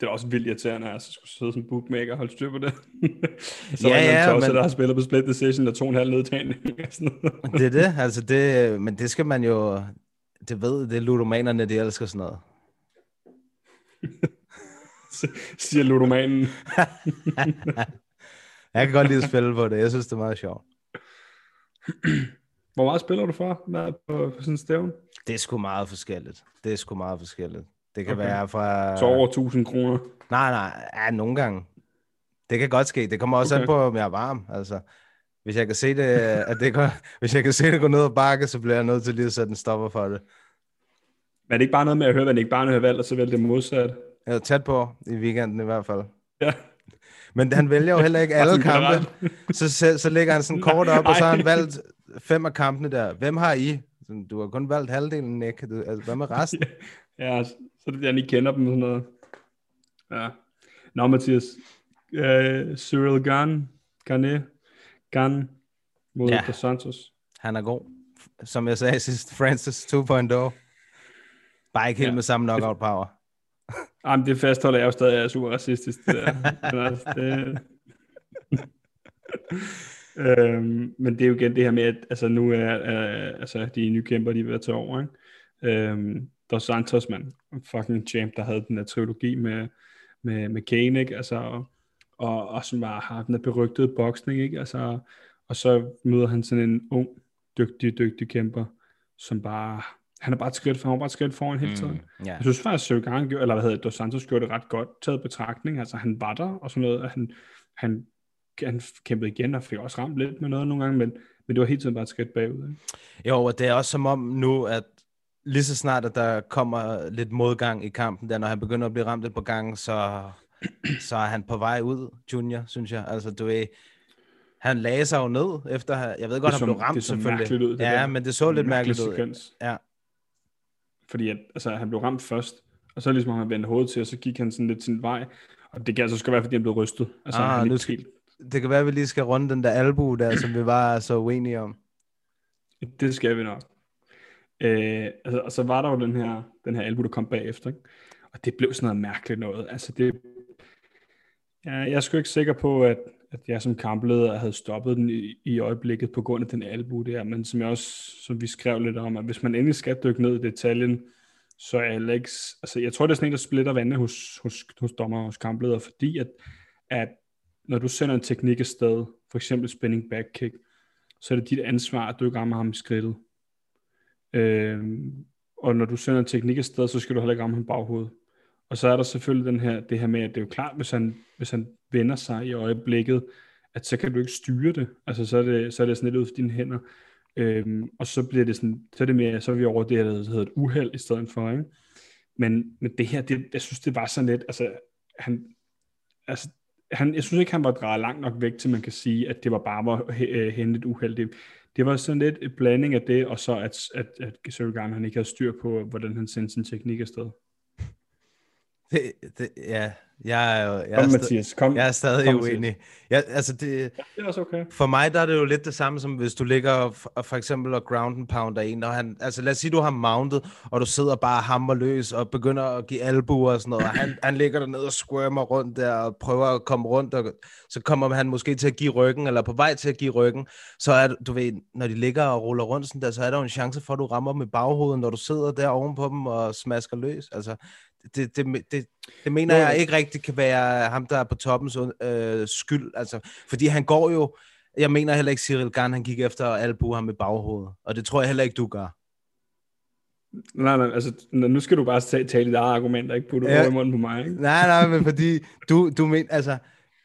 Det er også vildt irriterende, at jeg skulle sidde som bookmaker og holde styr på det. så Ja, der ja, en tosser, men- der har spillet på split decision og to og en halv nedtagning. og sådan noget. Det er det, altså det, men det skal man jo, det ved, det er ludomanerne, de elsker sådan noget. siger ludomanen. Jeg kan godt lide at spille på det. Jeg synes, det er meget sjovt. Hvor meget spiller du for med på, på sådan en stævn? Det er sgu meget forskelligt. Det er sgu meget forskelligt. Det kan Okay. være fra... Så over 1000 kroner. Nej, nej. Ja, nogle gange. Det kan godt ske. Det kommer også okay. An på, om jeg er varm. Altså, hvis jeg kan se det, at det går, hvis jeg kan se det gå ned ad bakke, så bliver jeg nødt til lige at sætte en stopper for det. Men er det ikke bare noget med at høre, hvad ikke bare hører valgt, og så vælge det modsatte? Jeg er tæt på i weekenden i hvert fald. Ja. Men han vælger jo heller ikke alle kampe. Så, så, så lægger han sådan kort op, og så har han valgt fem af kampene der. Hvem har I? Sådan, Du har kun valgt halvdelen, Nick. Du, altså, hvad med resten? Ja, så er det, jeg lige kender dem og sådan noget. Ja. Nå, Mathias. Uh, Cyril Gunn. Garnet. Gunn mod Ja. Santos. Han er god. Som jeg sagde sidst, Francis 2.0. Bare ikke helt Ja. med samme knockout power. Jamen, det fastholder jeg jo stadig er super racistisk. Det der. Men, altså, det... øhm, men det er jo igen det her med, at altså, nu er er altså, de nye kæmper, de er ved at tage over. Ikke? Øhm, Dos Santos, man, fucking champ, der havde den der trilogi med, med, med Kane, ikke? Altså, og, og, og som bare har den der berygtede boksning, ikke? Altså, og så møder han sådan en ung, dygtig, dygtig kæmper, som bare, han er bare et skridt, for, han var bare et skridt foran hele tiden. Mm, ja. Jeg synes faktisk, at Søgaard gjorde, eller hvad hedder det, Dos Santos gjorde det ret godt taget betragtning. Altså, han var der og sådan noget, og han, han, han kæmpede igen og fik også ramt lidt med noget nogle gange, men, men det var hele tiden bare et skridt bagud. Ikke? Jo, og det er også som om nu, at lige så snart, at der kommer lidt modgang i kampen, der når han begynder at blive ramt lidt på gang, så, så er han på vej ud, Junior, synes jeg. Altså, du ved, han lagde sig jo ned efter, jeg ved godt, han blev ramt det så selvfølgelig. mærkeligt ud, det ja, der. men det så lidt Mærkelig mærkeligt ud. sekvens. Ja. Fordi at, altså, han blev ramt først, og så ligesom han vendte hovedet til, og så gik han sådan lidt sin vej. Og det kan altså skal være, fordi han blev rystet. Altså, Ah, han nu helt, Det kan være, at vi lige skal runde den der albu der, som vi var så uenige om. Det skal vi nok. Øh, altså, og så var der jo den her, den her albu, der kom bagefter. Ikke? Og det blev sådan noget mærkeligt noget. Altså det, ja, jeg er sgu ikke sikker på, at, at jeg som kampleder havde stoppet den i, i øjeblikket på grund af den albu der. Men som jeg også, som vi skrev lidt om, at hvis man endelig skal dykke ned i detaljen, så er Alex, altså jeg tror, det er sådan en, der splitter vandene hos, hos, hos dommer og hos kampleder, fordi at, at når du sender en teknik afsted, for eksempel spinning back kick, så er det dit ansvar, at du ikke rammer ham i skridtet. Øh, og når du sender en teknik afsted, så skal du heller ikke ramme ham baghovedet. Og så er der selvfølgelig den her, det her med, at det er jo klart, hvis han, hvis han vender sig i øjeblikket, at så kan du ikke styre det. Altså så er det, så er det sådan lidt ud for dine hænder. Øhm, og så bliver det sådan, så er det mere, så er vi over det her, der hedder et uheld i stedet for, ikke? Men, men det her, det, jeg synes, det var sådan lidt, altså, han, altså, han, jeg synes ikke, han var drejet langt nok væk, til man kan sige, at det var bare var øh, uheldigt. Det, det var sådan lidt en blanding af det, og så at, at, at Cyril Garn, han ikke havde styr på, hvordan han sendte sin teknik afsted. Det, det, ja, jeg er jo... Jeg Kom, er sta- Mathias, kom. Jeg er stadig Kom, uenig. Jeg, altså det, Det er også okay. For mig der er det jo lidt det samme, som hvis du ligger og, og for eksempel og ground and pounder en, og han, altså lad os sige, du har mounted, og du sidder bare og hammer løs, og begynder at give albuer og sådan noget, og han, han ligger dernede og squirmer rundt der, og prøver at komme rundt, og så kommer han måske til at give ryggen, eller på vej til at give ryggen, så er du ved, når de ligger og ruller rundt sådan der, så er der jo en chance for, at du rammer dem i baghovedet, når du sidder der ovenpå dem og smasker løs, altså det, det, det, det mener Jo, jeg ikke rigtig kan være ham, der er på toppens øh, skyld, altså, fordi han går jo, jeg mener heller ikke, Cyril Garn, han gik efter at albue ham i baghovedet, og det tror jeg heller ikke, du gør. Nej, nej, altså, nu skal du bare tale, tale dit eget argument, og ikke putte Ja. ja. i munden på mig, ikke? Nej, nej, men fordi du, du mener, altså,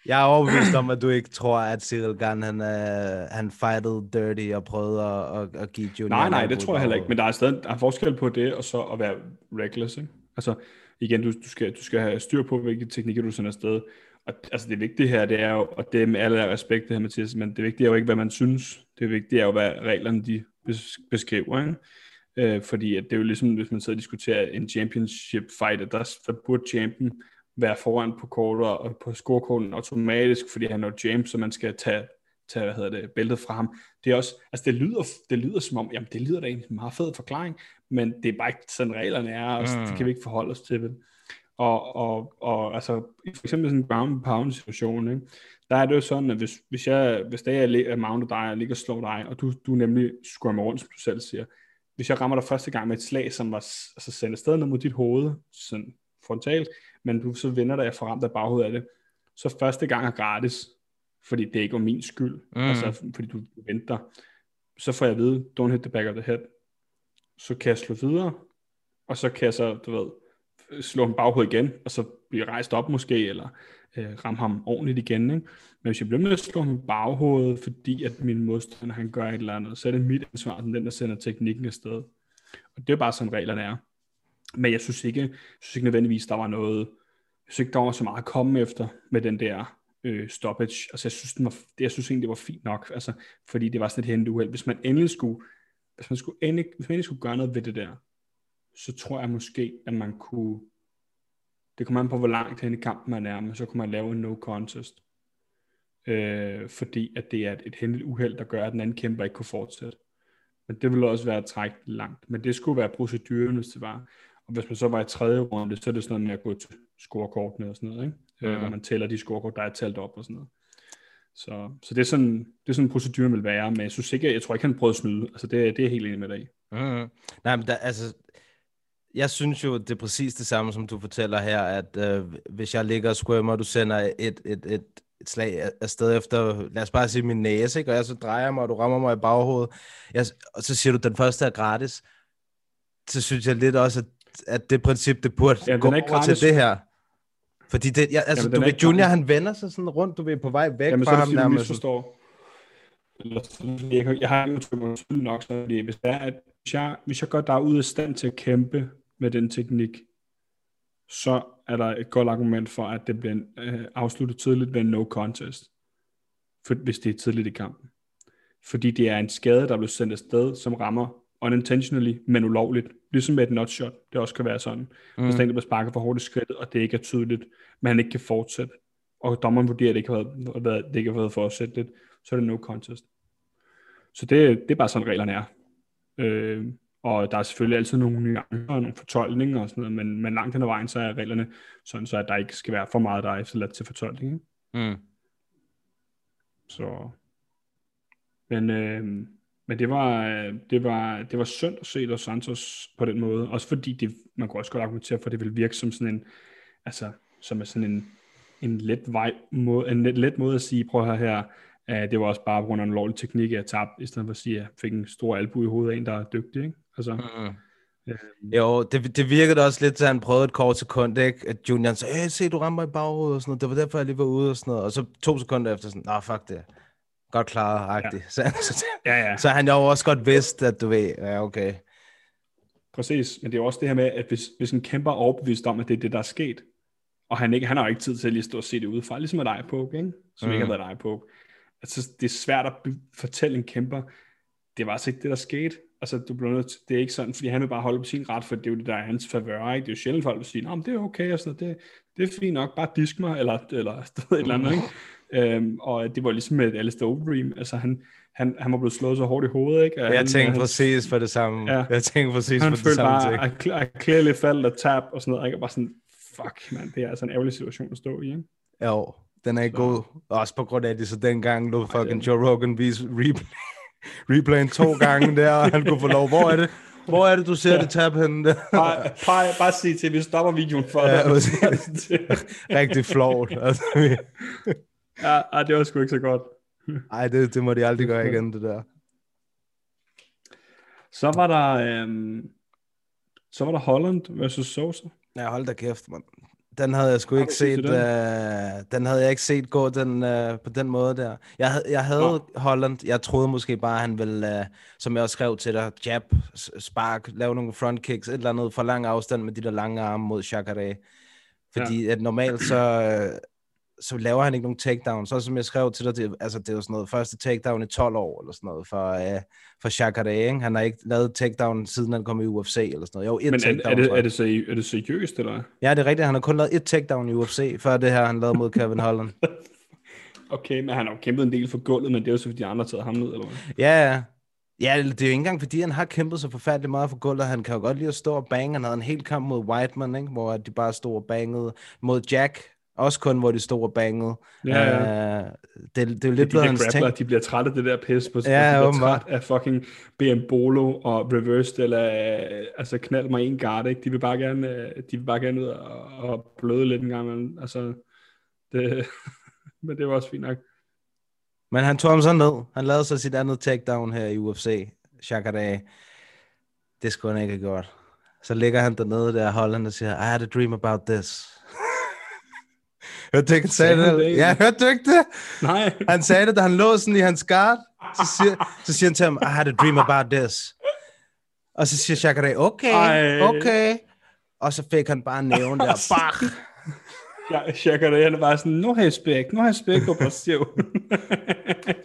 jeg er overbevist om, at du ikke tror, at Cyril Garn, han, øh, han fighted dirty og prøvede at, at, at give Junior Nej, nej, det tror jeg heller ikke, men der er stadig der er forskel på det, og så at være reckless, ikke? Altså, igen, du, du, skal, du skal have styr på, hvilke teknikker du sender afsted. Og altså, det vigtige her, det er jo, og det er med alle respekt, det her, Mathias, men det vigtige er jo ikke, hvad man synes. Det vigtige er jo, hvad reglerne de beskriver, ikke? Øh, fordi at det er jo ligesom, hvis man sidder og diskuterer en championship fight, at der, der burde champion være foran på kortet og på scorekorten automatisk, fordi han er champ, så man skal tage, tage hvad hedder det, bæltet fra ham. Det er også, altså det lyder, det lyder som om, jamen det lyder da egentlig en meget fed forklaring, men det er bare ikke sådan reglerne er, og mm. det kan vi ikke forholde os til, vel? Og, og, og altså, for eksempel sådan en ground pound situation, ikke? der er det jo sådan, at hvis, hvis, jeg, hvis det er, jeg er mounted dig, og ligger og slår dig, og du, du nemlig squirmer rundt, som du selv siger, hvis jeg rammer dig første gang med et slag, som var altså sendt afsted ned mod dit hoved, sådan frontalt, men du så vender dig for ramt af baghovedet af det, så første gang er gratis, fordi det ikke var min skyld, mm. altså fordi du venter, så får jeg at vide, don't hit the back of the head, så kan jeg slå videre, og så kan jeg så, du ved, slå ham baghovedet igen, og så blive rejst op måske, eller øh, ramme ham ordentligt igen. Ikke? Men hvis jeg bliver med at slå ham i baghovedet, fordi at min modstander han gør et eller andet, så er det mit ansvar, den, der sender teknikken afsted. Og det er bare sådan reglerne er. Men jeg synes ikke, jeg synes ikke nødvendigvis, der var noget, jeg synes ikke, der var så meget at komme efter med den der øh, stoppage. Altså jeg synes, den var, jeg synes egentlig, det var fint nok, altså, fordi det var sådan et hente uheld. Hvis man endelig skulle, hvis man skulle endelig, hvis man endelig skulle gøre noget ved det der, så tror jeg måske, at man kunne, det kommer an på, hvor langt hen i kampen man er, men så kunne man lave en no contest. Øh, fordi at det er et, et hændeligt uheld, der gør, at den anden kæmper ikke kunne fortsætte. Men det ville også være at trække langt. Men det skulle være proceduren, hvis det var. Og hvis man så var i tredje runde, så er det sådan noget med at gå til scorekortene og sådan noget, ikke? Mm. Øh, hvor man tæller de scorekort, der er talt op og sådan noget. Så, så det er sådan, det er sådan proceduren vil være, men jeg synes ikke, jeg tror ikke, han prøvede at snyde. Altså det, det er jeg helt enig med dig i. Mm. Nej, men der, altså, jeg synes jo, det er præcis det samme, som du fortæller her, at øh, hvis jeg ligger og squirmer, og du sender et, et, et, et slag af- afsted efter, lad os bare sige min næse, ikke? og jeg så drejer mig, og du rammer mig i baghovedet, jeg, og så siger du, den første er gratis, så synes jeg lidt også, at, at det princip, det burde Ja, gå er over gratis. til det her. Fordi det, jeg, altså, Jamen, du ved, Junior, han vender sig sådan rundt, du ved, på vej væk Jamen, så fra det, ham nærmest. misforstår. Eller fordi jeg, jeg har ikke tydeligt nok, så fordi hvis, det er, at hvis, jeg, hvis jeg gør dig ud af stand til at kæmpe med den teknik, så er der et godt argument for, at det bliver øh, afsluttet tidligt ved en no contest, for, hvis det er tidligt i kampen. Fordi det er en skade, der bliver sendt afsted, som rammer unintentionally, men ulovligt. Ligesom med et nutshot, det også kan være sådan. Mm. Hvis der en, der bliver sparket for hårdt i skridtet, og det ikke er tydeligt, men han ikke kan fortsætte, og dommeren vurderer, at det ikke har været, været, det ikke har været fortsætteligt, så er det no contest. Så det, det er bare sådan, reglerne er. Øh, og der er selvfølgelig altid nogle nuancer og nogle fortolkninger og sådan noget, men, men langt hen ad vejen, så er reglerne sådan, så at der ikke skal være for meget, der er efterladt til fortolkning. Ikke? Mm. Så, men, øh, men det var, øh, det var, det var synd at se Los Santos på den måde, også fordi det, man kunne også godt argumentere for, at det ville virke som sådan en, altså, som er sådan en, en let vej, måde, en let, let måde at sige, prøv at høre her, at det var også bare på grund af en lovlig teknik, at jeg tabte, i stedet for at sige, at jeg fik en stor albu i hovedet af en, der er dygtig, ikke? Altså, Mm. øh, Jo, det, det virkede også lidt, til han prøvede et kort sekund, ikke? At Junior sagde, hey, se, du rammer i baghovedet og sådan noget. Det var derfor, jeg lige var ude og sådan noget. Og så to sekunder efter sådan, nej, fuck det. Godt klaret, agtigt. Ja. Så, så, ja, ja. så han jo også godt vidst, at du ved, ja, okay. Præcis, men det er jo også det her med, at hvis, hvis en kæmper er overbevist om, at det er det, der er sket, og han, ikke, han har jo ikke tid til at lige stå og se det udefra, ligesom med dig, Poke, ikke? som mm. ikke har været dig, Poke. Altså, det er svært at fortælle en kæmper, det var altså ikke det, der skete. Altså, du bliver nødt til, det er ikke sådan, fordi han vil bare holde på sin ret, for det er jo det, der er hans favør, ikke? Det er jo sjældent, folk vil sige, Nå, men det er okay, og sådan noget. det, det er fint nok, bare disk mig, eller, eller et eller andet, ikke? Øhm, og det var ligesom med Alistair Overeem, altså han, han, han var blevet slået så hårdt i hovedet, ikke? Og Jeg han, tænkte han, præcis for det samme. Ja. Ja. Jeg tænkte præcis han for det følte samme bare, ting. at kl- at clearly faldt og tab og sådan noget, ikke? Og bare sådan, fuck, man, det er altså en ærgerlig situation at stå i, ikke? Jo, den er ikke Så- god. Også på grund af, at de så dengang lå fucking Joe Rogan vise replay, replayen to gange der, og han kunne få lov. Hvor er det? Hvor er det, du ser det tab henne der? Bare, bare, bare sig til, vi stopper videoen for Ja, dig. Rigtig flot. Altså, ja, ej, det var sgu ikke så godt. ej, det, det må de aldrig gøre igen, det der. Så var der, øhm, så var der Holland versus Sosa. Ja, hold da kæft, mand. Den havde jeg sgu ikke set den? øh, den havde jeg ikke set gå den, øh, på den måde der. Jeg, havde- jeg havde Nå. Holland, jeg troede måske bare, han ville, øh, som jeg også skrev til dig, jab, spark, lave nogle front kicks, et eller andet for lang afstand med de der lange arme mod Chakare. Fordi ja. at normalt så, øh, så laver han ikke nogen takedown. Så som jeg skrev til dig, det, altså det er jo sådan noget første takedown i 12 år, eller sådan noget, for, øh, for Chakare, ikke? Han har ikke lavet takedown, siden han kom i UFC, eller sådan noget. Jo, et Men er, takedown, er, det, tror jeg. er, det, seri- er det seriøst, eller? Ja, det er rigtigt. Han har kun lavet et takedown i UFC, før det her, han lavede mod Kevin Holland. Okay, men han har jo kæmpet en del for gulvet, men det er jo så, fordi de andre har taget ham ned, eller hvad? Ja, ja. Ja, det er jo ikke engang, fordi han har kæmpet så forfærdeligt meget for gulvet. Han kan jo godt lide at stå og bange. Han havde en hel kamp mod Whiteman, ikke? hvor de bare stod og bangede mod Jack. Også kun, hvor de stod og bangede. Ja, ja. Uh, det, det er jo de lidt blevet der hans ting. grappler, de bliver trætte af det der pis på Ja, de bliver træt af fucking BM Bolo og reversed eller øh, altså knald mig en guard, ikke? De vil bare gerne, øh, de vil bare gerne ud og, og bløde lidt en gang imellem. Altså, det, men det var også fint nok. Men han tog ham så ned. Han lavede så sit andet takedown her i UFC. Shakadai. Det skulle han ikke have gjort. Så ligger han dernede der, holder han og siger, I had a dream about this. Hørte du ikke, han sagde Sagde det? Ja, hørte du ikke det? Nej, Han sagde det, da han lå sådan i hans guard. Så siger, så siger han til ham, I had a dream about this. Og så siger Shakadai, okay, Ej. okay. Og så fik han bare næven der. Bak. ja, Shaka, det han er bare sådan, no respekt, no respekt, og passiv.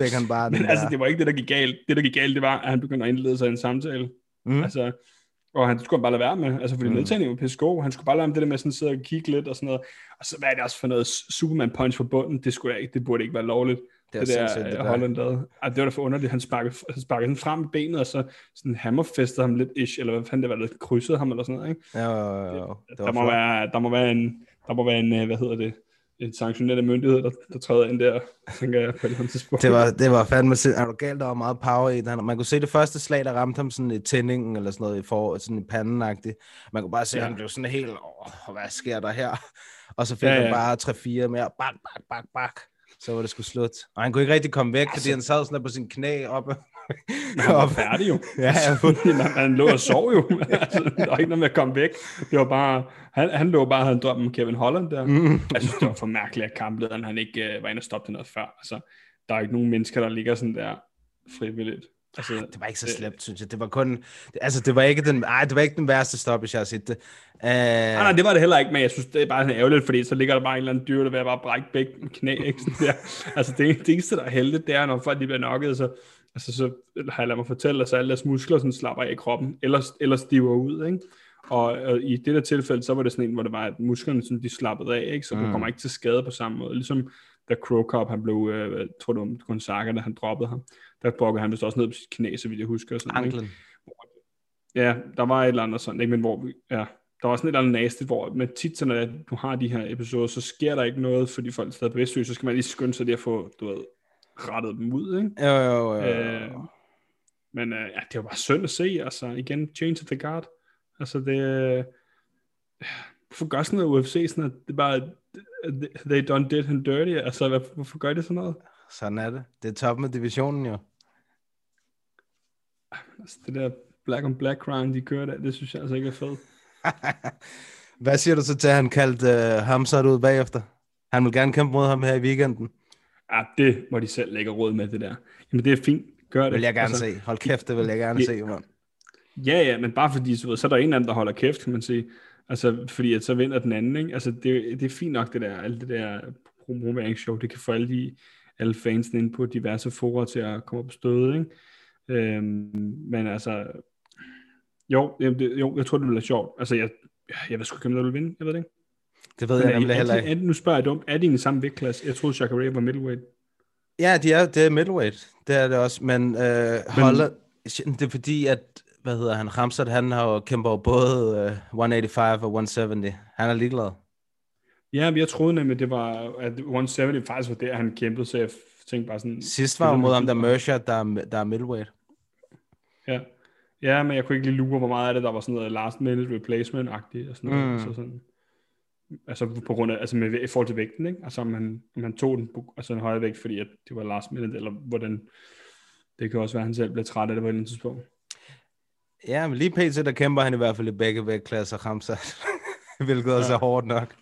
Fik han bare den Men altså, der. det var ikke det, der gik galt. Det, der gik galt, det var, at han begyndte at indlede sig i en samtale. Mm. Altså, og han skulle bare lade være med, altså fordi mm. nedtagningen var pisse. Han skulle bare lade være med det der med sådan at sidde og kigge lidt og sådan noget. Og så hvad er det også for noget Superman punch på bunden? Det, skulle jeg ikke, det burde ikke være lovligt. Det er Det, det der, det det der. Holland lavede. Ej, det var da for underligt. Han sparkede, han sparkede sådan frem i benet, og så sådan hammerfestede ham lidt ish, eller hvad fanden det var, der krydsede ham eller sådan noget, ikke? Ja, jo, jo, jo. Det var Der må, flot. være, der må være en, der må være en, øh, hvad hedder det, en sanktioneret myndighed, der, der træder ind der, tænker jeg på et eller andet tidspunkt. Det var, det var fandme er du galt, der var meget power i det. Man kunne se det første slag, der ramte ham sådan i tændingen, eller sådan noget, i for, sådan i panden -agtigt. Man kunne bare se, at Ja. han blev sådan helt, åh, hvad sker der her? Og så fik Ja, ja, ja. han bare 3-4 mere, bak, bak, bak, bak. Så var det sgu slut. Og han kunne ikke rigtig komme væk, Altså- fordi han sad sådan der på sin knæ oppe. Han var færdig jo. Ja, ja. han, han lå og sov jo. altså, der var ikke noget med at komme væk. Det var bare, han, han lå bare og havde en drøm om Kevin Holland der. Mm. Jeg synes, det var for mærkeligt, at kamplederen han ikke uh, var inde og stoppe det noget før. Altså, der er ikke nogen mennesker, der ligger sådan der frivilligt. Altså, Det var ikke så slemt, synes jeg. Det var kun, altså det var ikke den, ej, det var ikke den værste stoppage, jeg har set det. Uh, Nej, nej, det var det heller ikke, men jeg synes, det er bare sådan ærgerligt, fordi så ligger der bare en eller anden dyr, der vil bare brække begge knæ, ikke? Sådan der. Altså, det, det eneste, der er heldigt, det er, når folk de bliver nokket, så, altså, så har jeg ladet mig fortælle, at så alle deres muskler sådan slapper af i kroppen, eller, eller stiver ud, ikke? Og, og, i det der tilfælde, så var det sådan en, hvor det var, at musklerne sådan, de slappede af, ikke? Så du kommer ikke til skade på samme måde. Ligesom da Crow Cup, han blev, øh, jeg tror det var Gonzaga, da han droppede ham, der brokkede han vist også ned på sit knæ, så vidt jeg husker. og Sådan, ikke? anklen. Ja, der var et eller andet sådan, ikke? men hvor, vi- ja, der var sådan et eller andet nasty, hvor med tit, så når du har de her episoder, så sker der ikke noget, fordi folk er stadig bevidstløse, så skal man lige skynde sig lige at få, du ved, rettet dem ud, ikke? Jo, jo, jo. Øh, men øh, ja, det var bare synd at se, altså igen, change of the guard. Altså det, øh, hvorfor gør sådan noget UFC sådan, at det bare, they done did him dirty, altså hvad, hvorfor gør det sådan noget? Sådan er det. Det er toppen af divisionen jo. Altså det der black on black crime, de kører der, det synes jeg altså ikke er fedt. Hvad siger du så til, at han kaldte uh, Hamzat ud bagefter? Han vil gerne kæmpe mod ham her i weekenden. Ja, det må de selv lægge råd med, det der. Jamen det er fint, gør det. Vil jeg gerne altså, se. Hold kæft, det vil jeg gerne Ja. se, mand. Ja, ja, men bare fordi, så, ved, så er der en anden, der holder kæft, kan man sige. Altså, fordi at så vinder den anden, ikke? Altså, det, det er fint nok, det der, alt det der promoveringsshow, det kan få alle, de, alle fansene ind på diverse forer til at komme på stødet, ikke? Øhm, men altså, jo, det, jo, jeg tror, det bliver sjovt. Altså, jeg, jeg ved sgu ikke, om der vil vinde, jeg ved det ikke. Det ved Men jeg nemlig er, heller er, ikke. nu spørger jeg dumt, er de i den samme vægtklasse? Jeg troede, Jacare var middleweight. Ja, de er, det er middleweight. Det er det også. Men, øh, Holland, det er fordi, at hvad hedder han, Ramsat, han har jo kæmpet over både øh, 185 og 170. Han er ligeglad. Ja, men jeg troede nemlig, det var, at 170 faktisk var der, han kæmpede, så jeg tænkte bare sådan... Sidst var jo mod ham, der Mercer, der, er- der er middleweight. Ja. ja, men jeg kunne ikke lige lure, hvor meget af det, der var sådan noget last minute replacement-agtigt, og sådan noget. Mm. Altså, sådan, altså på grund af, altså med, i forhold til vægten, ikke? Altså om han, om han tog den altså en højere vægt, fordi at det var last minute, eller hvordan, det kan også være, at han selv blev træt af det på et eller andet tidspunkt. Ja, men lige pt. der kæmper han i hvert fald i begge vægtklasser, Ramsat. Hvilket også er hårdt nok.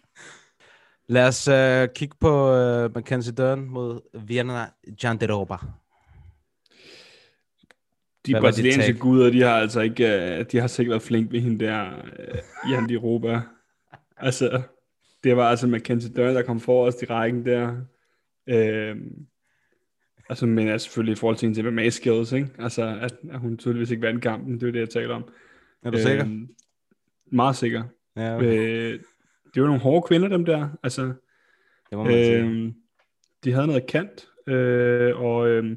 Lad os øh, kigge på øh, Mackenzie Dern mod Vienna Janderoba. De Hvad brasilianske take? guder, de har altså ikke, øh, de har sikkert været flink ved hende der, uh, Jan Europa. Altså, det var altså Mackenzie Dern, der kom forrest i rækken der. Øhm, altså, men altså selvfølgelig i forhold til hendes MMA skills, ikke? Altså, at, at hun tydeligvis ikke vandt kampen, det er det, jeg taler om. Er du sikker? Øhm, meget sikker. Ja, okay. Øh, det var nogle hårde kvinder, dem der. Altså, det må man sige. Øhm, de havde noget kant, øh, og øh,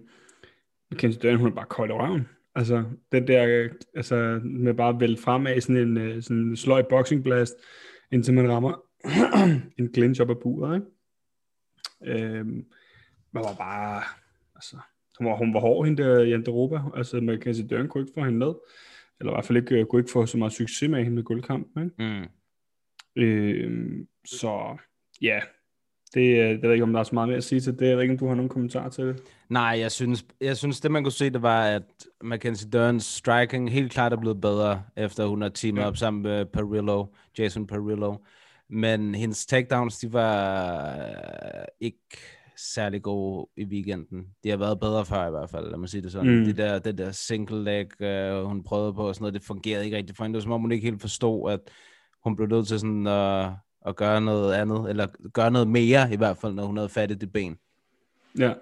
Mackenzie Dern, hun er bare kold i røven. Altså, den der, øh, altså, med bare at vælge frem af sådan en øh, sådan en sløj boxing blast, indtil man rammer, en clinch op af buret, ikke? Øhm, man var bare, altså, hun var, hun var hård, hende der i Europa. Altså, man kan sige, Døren kunne ikke få hende ned. Eller i hvert fald ikke, øh, kunne ikke få så meget succes med hende med guldkampen, ikke? Mm. Øhm, så ja, det, øh, jeg ved ikke, om der er så meget mere at sige til det. Jeg ved ikke, om du har nogle kommentarer til det. Nej, jeg synes, jeg synes, det man kunne se, det var, at Mackenzie Dern's striking helt klart er blevet bedre, efter hun har teamet. Ja. op sammen med Perillo, Jason Perillo. Men hendes takedowns, de var øh, ikke særlig gode i weekenden. De har været bedre før i hvert fald, lad mig sige det sådan. Mm. Det der, det der single leg, øh, hun prøvede på og sådan noget, det fungerede ikke rigtigt for hende. Det var som om, hun ikke helt forstod, at hun blev nødt til sådan at, at gøre noget andet, eller gøre noget mere i hvert fald, når hun havde fat i det ben. Ja.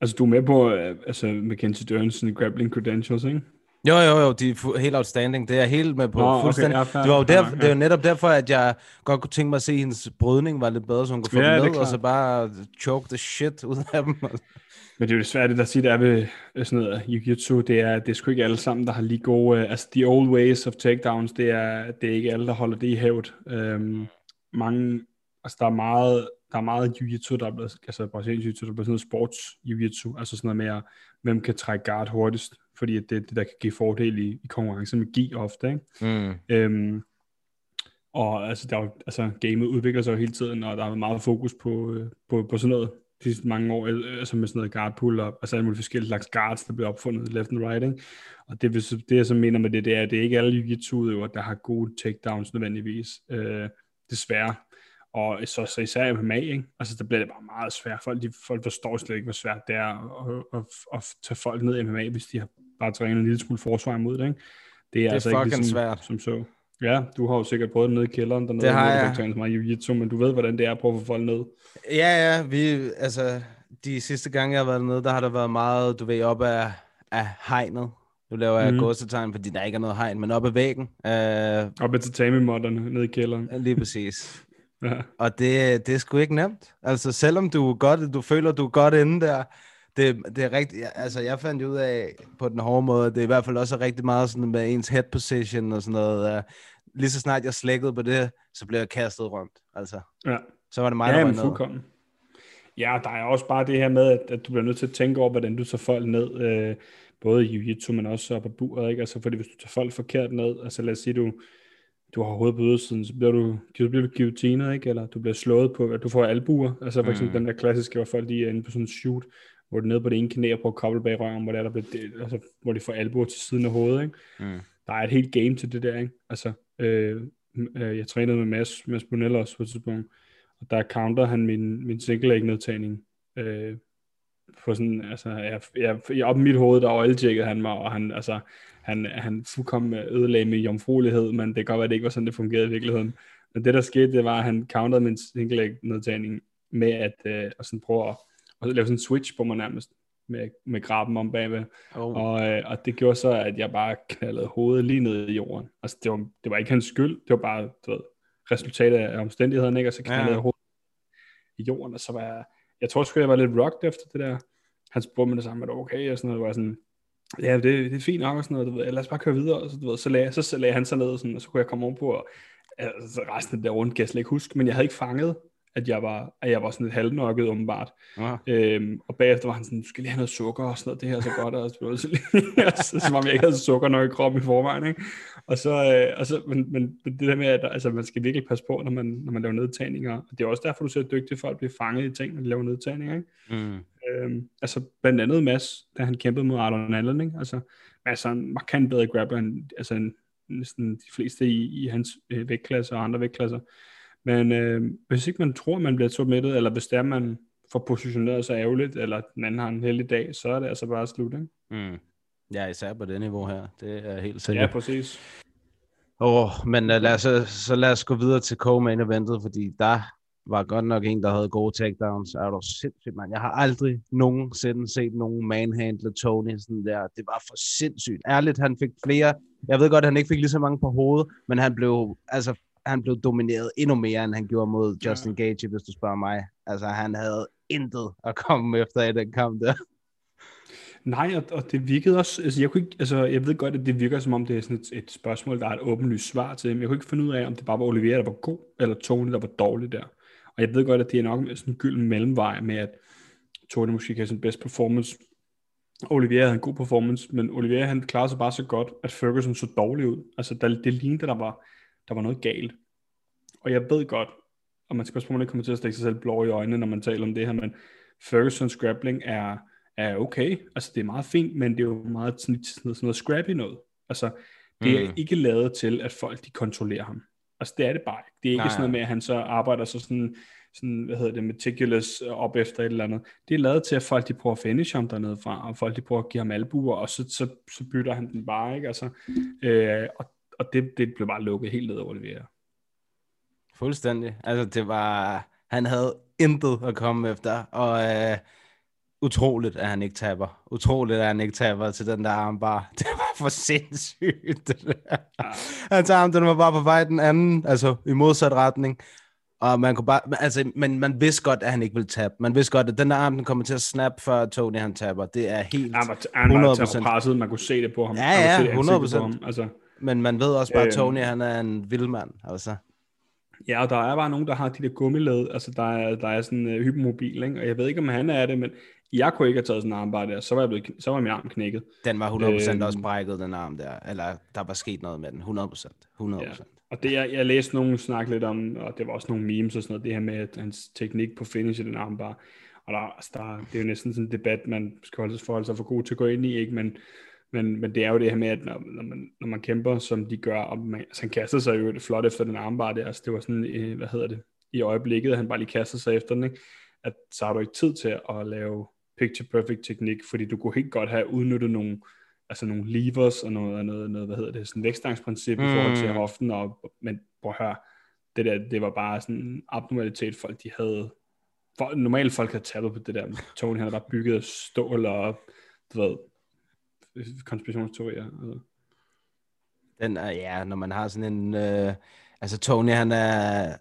Altså, du er med på, øh, altså, Mackenzie Dern's sådan grappling credentials, ikke? Jo, jo, jo, de er helt outstanding. Det er jeg helt med på. Nå, okay, fuldstændig. ja, fair, det var jo der, nok, det er jo ja. netop derfor, at jeg godt kunne tænke mig at se, at hendes brydning var lidt bedre, så hun kunne få Ja, dem det ned, og så bare choke the shit ud af dem. Men det er jo desværre det, der siger, der er ved øh, sådan noget jiu-jitsu, det er, det er sgu ikke alle sammen, der har lige gode, øh, altså the old ways of takedowns, det er, det er ikke alle, der holder det i hævd. Øhm, mange, altså der er meget, der er meget jiu-jitsu, der er blevet, altså brasiliansk jiu-jitsu, der er blevet sådan noget sports jiu-jitsu, altså sådan noget med, at, hvem kan trække guard hurtigst, fordi det er det, der kan give fordel i, i konkurrence med gi ofte, ikke? Mm. Øhm, og altså, der er jo, altså, gamet udvikler sig jo hele tiden, og der er meget fokus på, øh, på, på sådan noget de sidste mange år, altså med sådan noget guard pull up, altså alle mulige forskellige slags guards, der bliver opfundet left and right, ikke? Og det, det jeg så mener med det, det er, at det er ikke alle jiu-jitsu-udøvere, der har gode takedowns nødvendigvis, øh, desværre. Og så, så især i MMA, ikke? Altså, der bliver det bare meget svært. Folk, de, folk forstår slet ikke, hvor svært det er at, at, at, at tage folk ned i MMA, hvis de har bare trænet en lille smule forsvar imod det, ikke? Det er, er altså fucking ikke ligesom, svært. som så. Ja, du har jo sikkert prøvet det nede i kælderen dernede, Det har du jeg. træner så meget jiu-jitsu, men du ved, hvordan det er at prøve at få folk ned. Ja, ja, vi, altså, de sidste gange, jeg har været nede, der har der været meget, du ved, op af, af hegnet. Nu laver jeg mm. Gåsetegn, fordi der ikke er noget hegn, men op ad væggen. Uh, Op ad tatami-modderne nede i kælderen. lige præcis. Ja. Og det, det er sgu ikke nemt. Altså, selvom du godt, du føler, du er godt inde der, det, det er rigtigt, altså jeg fandt ud af på den hårde måde, det er i hvert fald også rigtig meget sådan med ens head position og sådan noget. Uh, lige så snart jeg slækkede på det, så blev jeg kastet rundt. Altså, ja. så var det mig, Ja, der var fuldkommen. Ja, der er også bare det her med, at, at du bliver nødt til at tænke over, hvordan du tager folk ned, øh, både i jiu-jitsu, men også op ad buret, ikke? Altså, fordi hvis du tager folk forkert ned, altså lad os sige, du, du har hovedet på ydersiden, så bliver du, så bliver du ikke? Eller du bliver slået på, at du får albuer, altså for eksempel Mm. den der klassiske, hvor folk de er inde på sådan en shoot, hvor de er nede på det ene knæ og prøver at koble bag røven, hvor, det er, der bliver, del- altså, hvor de får albuer til siden af hovedet, ikke? Mm. der er et helt game til det der, ikke? Altså, øh, øh, jeg trænede med Mads, Mads Bonella også på et tidspunkt, og der counter han min, min single leg nedtagning. Øh, på sådan, altså, jeg, jeg, jeg op i mit hoved, der øjeltjekkede han mig, og han, altså, han, han fuldkommen ødelagde med jomfruelighed, men det kan godt være, at det ikke var sådan, det fungerede i virkeligheden. Men det, der skete, det var, at han countede min single leg nedtagning med at, øh, at sådan prøve at, at lave sådan en switch på mig nærmest, med, med graben om bagved. Oh. Og, øh, og det gjorde så, at jeg bare knaldede hovedet lige ned i jorden. Altså, det var, det var ikke hans skyld, det var bare, du ved, resultatet af omstændighederne, ikke? Og så knaldede Ja. jeg hovedet i jorden, og så var jeg, jeg tror sgu, jeg var lidt rocked efter det der. Han spurgte mig det samme, det okay? Og sådan noget, var sådan, ja, det, det er fint nok, og sådan noget, du ved, lad os bare køre videre, og så, du ved, så, lagde, så, så lagde han sig ned, og, sådan, og så kunne jeg komme ovenpå, og altså, resten af det der rundt kan jeg slet ikke huske, men jeg havde ikke fanget, at jeg var, at jeg var sådan lidt halvnokket, åbenbart. Ja. Øhm, og bagefter var han sådan, du skal lige have noget sukker og sådan noget, det her er så godt, og så, så, så, som om jeg ikke havde sukker nok i kroppen i forvejen, ikke? Og så, øh, og så men, men, det der med, at altså, man skal virkelig passe på, når man, når man laver nedtagninger, og det er også derfor, du ser dygtige folk blive fanget i ting, når de laver nedtagninger, ikke? Mm. Øhm, altså blandt andet Mads, da han kæmpede mod Arnold Allen, ikke? Altså, Mads er en markant bedre grappler end altså, en, næsten de fleste i, i hans øh, vægtklasse og andre vægtklasser. Men øh, hvis ikke man tror, man bliver submittet, eller hvis det er, man får positioneret sig ærgerligt, eller den anden har en heldig dag, så er det altså bare slut, ikke? Mm. Ja, især på det niveau her. Det er helt Ja, sikkert. præcis. Åh, oh, men uh, lad os, så, så lad os gå videre til co-main eventet, fordi der var godt nok en, der havde gode takedowns. Er du sindssygt, mand. Jeg har aldrig nogensinde set nogen manhandle Tony sådan der. Det var for sindssygt. Ærligt, han fik flere. Jeg ved godt, at han ikke fik lige så mange på hovedet, men han blev, altså, han blev domineret endnu mere, end han gjorde mod Justin ja. Gage, hvis du spørger mig. Altså, han havde intet at komme efter i den kamp der. Nej, og, og det virkede også, altså jeg, kunne ikke, altså jeg ved godt, at det virker som om, det er sådan et, et spørgsmål, der er et åbenlyst svar til, men jeg kunne ikke finde ud af, om det bare var Olivier, der var god, eller Tony, der var dårlig der. Og jeg ved godt, at det er nok sådan en gylden mellemvej med, at Tony måske kan have sin bedste performance, Olivier havde en god performance, men Olivier han klarede sig bare så godt, at Ferguson så dårlig ud. Altså der, det lignede, der var, der var noget galt. Og jeg ved godt, og man skal også på, at kommer til at stikke sig selv blå i øjnene, når man taler om det her, men Fergusons grappling er, er okay. Altså det er meget fint, men det er jo meget sådan, sådan noget scrappy noget. Altså det er mm. ikke lavet til, at folk de kontrollerer ham. Altså det er det bare ikke. Det er ikke Nej. sådan noget med, at han så arbejder så sådan, sådan, hvad hedder det, meticulous op efter et eller andet. Det er lavet til, at folk de prøver at finish ham dernede fra, og folk de prøver at give ham albuer, og så, så, så bytter han den bare, ikke? Altså, øh, og, og det, det blev bare lukket helt ned over det Fuldstændig. Altså det var, han havde intet at komme efter, og øh, utroligt, at han ikke taber. Utroligt, at han ikke taber til den der armbar. Det var for sindssygt, det der. Han tager ham, den var bare på vej den anden, altså i modsat retning. Og man kunne bare, altså, men man vidste godt, at han ikke ville tabe. Man vidste godt, at den der arm, den kommer til at snap, før Tony han taber. Det er helt ja, han var, 100%. presset, man kunne se det på ham. Ja, ja, 100 procent. Altså, men man ved også bare, at øhm. Tony, han er en vild mand. Altså. Ja, og der er bare nogen, der har de der gummiled, altså der er, der er sådan uh, hypermobil, ikke? og jeg ved ikke, om han er det, men jeg kunne ikke have taget sådan en armbar der, så var, jeg blevet, så var min arm knækket. Den var 100% øhm, også brækket, den arm der, eller der var sket noget med den, 100%. 100%. Ja. Og det, jeg, jeg læste nogen snakke lidt om, og det var også nogle memes og sådan noget, det her med at hans teknik på finish i den armbar, og der, altså der, det er jo næsten sådan en debat, man skal holde, forholde sig for god til at gå ind i, ikke? Men, men, men det er jo det her med, at når, når, man, når man kæmper, som de gør, og man, altså han kaster sig jo flot efter den armbar der, altså det var sådan, øh, hvad hedder det, i øjeblikket, at han bare lige kaster sig efter den, ikke? at så har du ikke tid til at lave picture perfect teknik, fordi du kunne helt godt have udnyttet nogle, altså nogle levers og noget, noget, noget hvad hedder det, sådan vækstgangsprincip mm. i forhold til mm. hoften, og, men prøv at høre, det der, det var bare sådan en abnormalitet, folk de havde, for, normalt folk havde tabet på det der, Tony han har bare bygget stål og, du ved, konspirationsteorier. Altså. Den er, ja, når man har sådan en, øh, altså Tony han er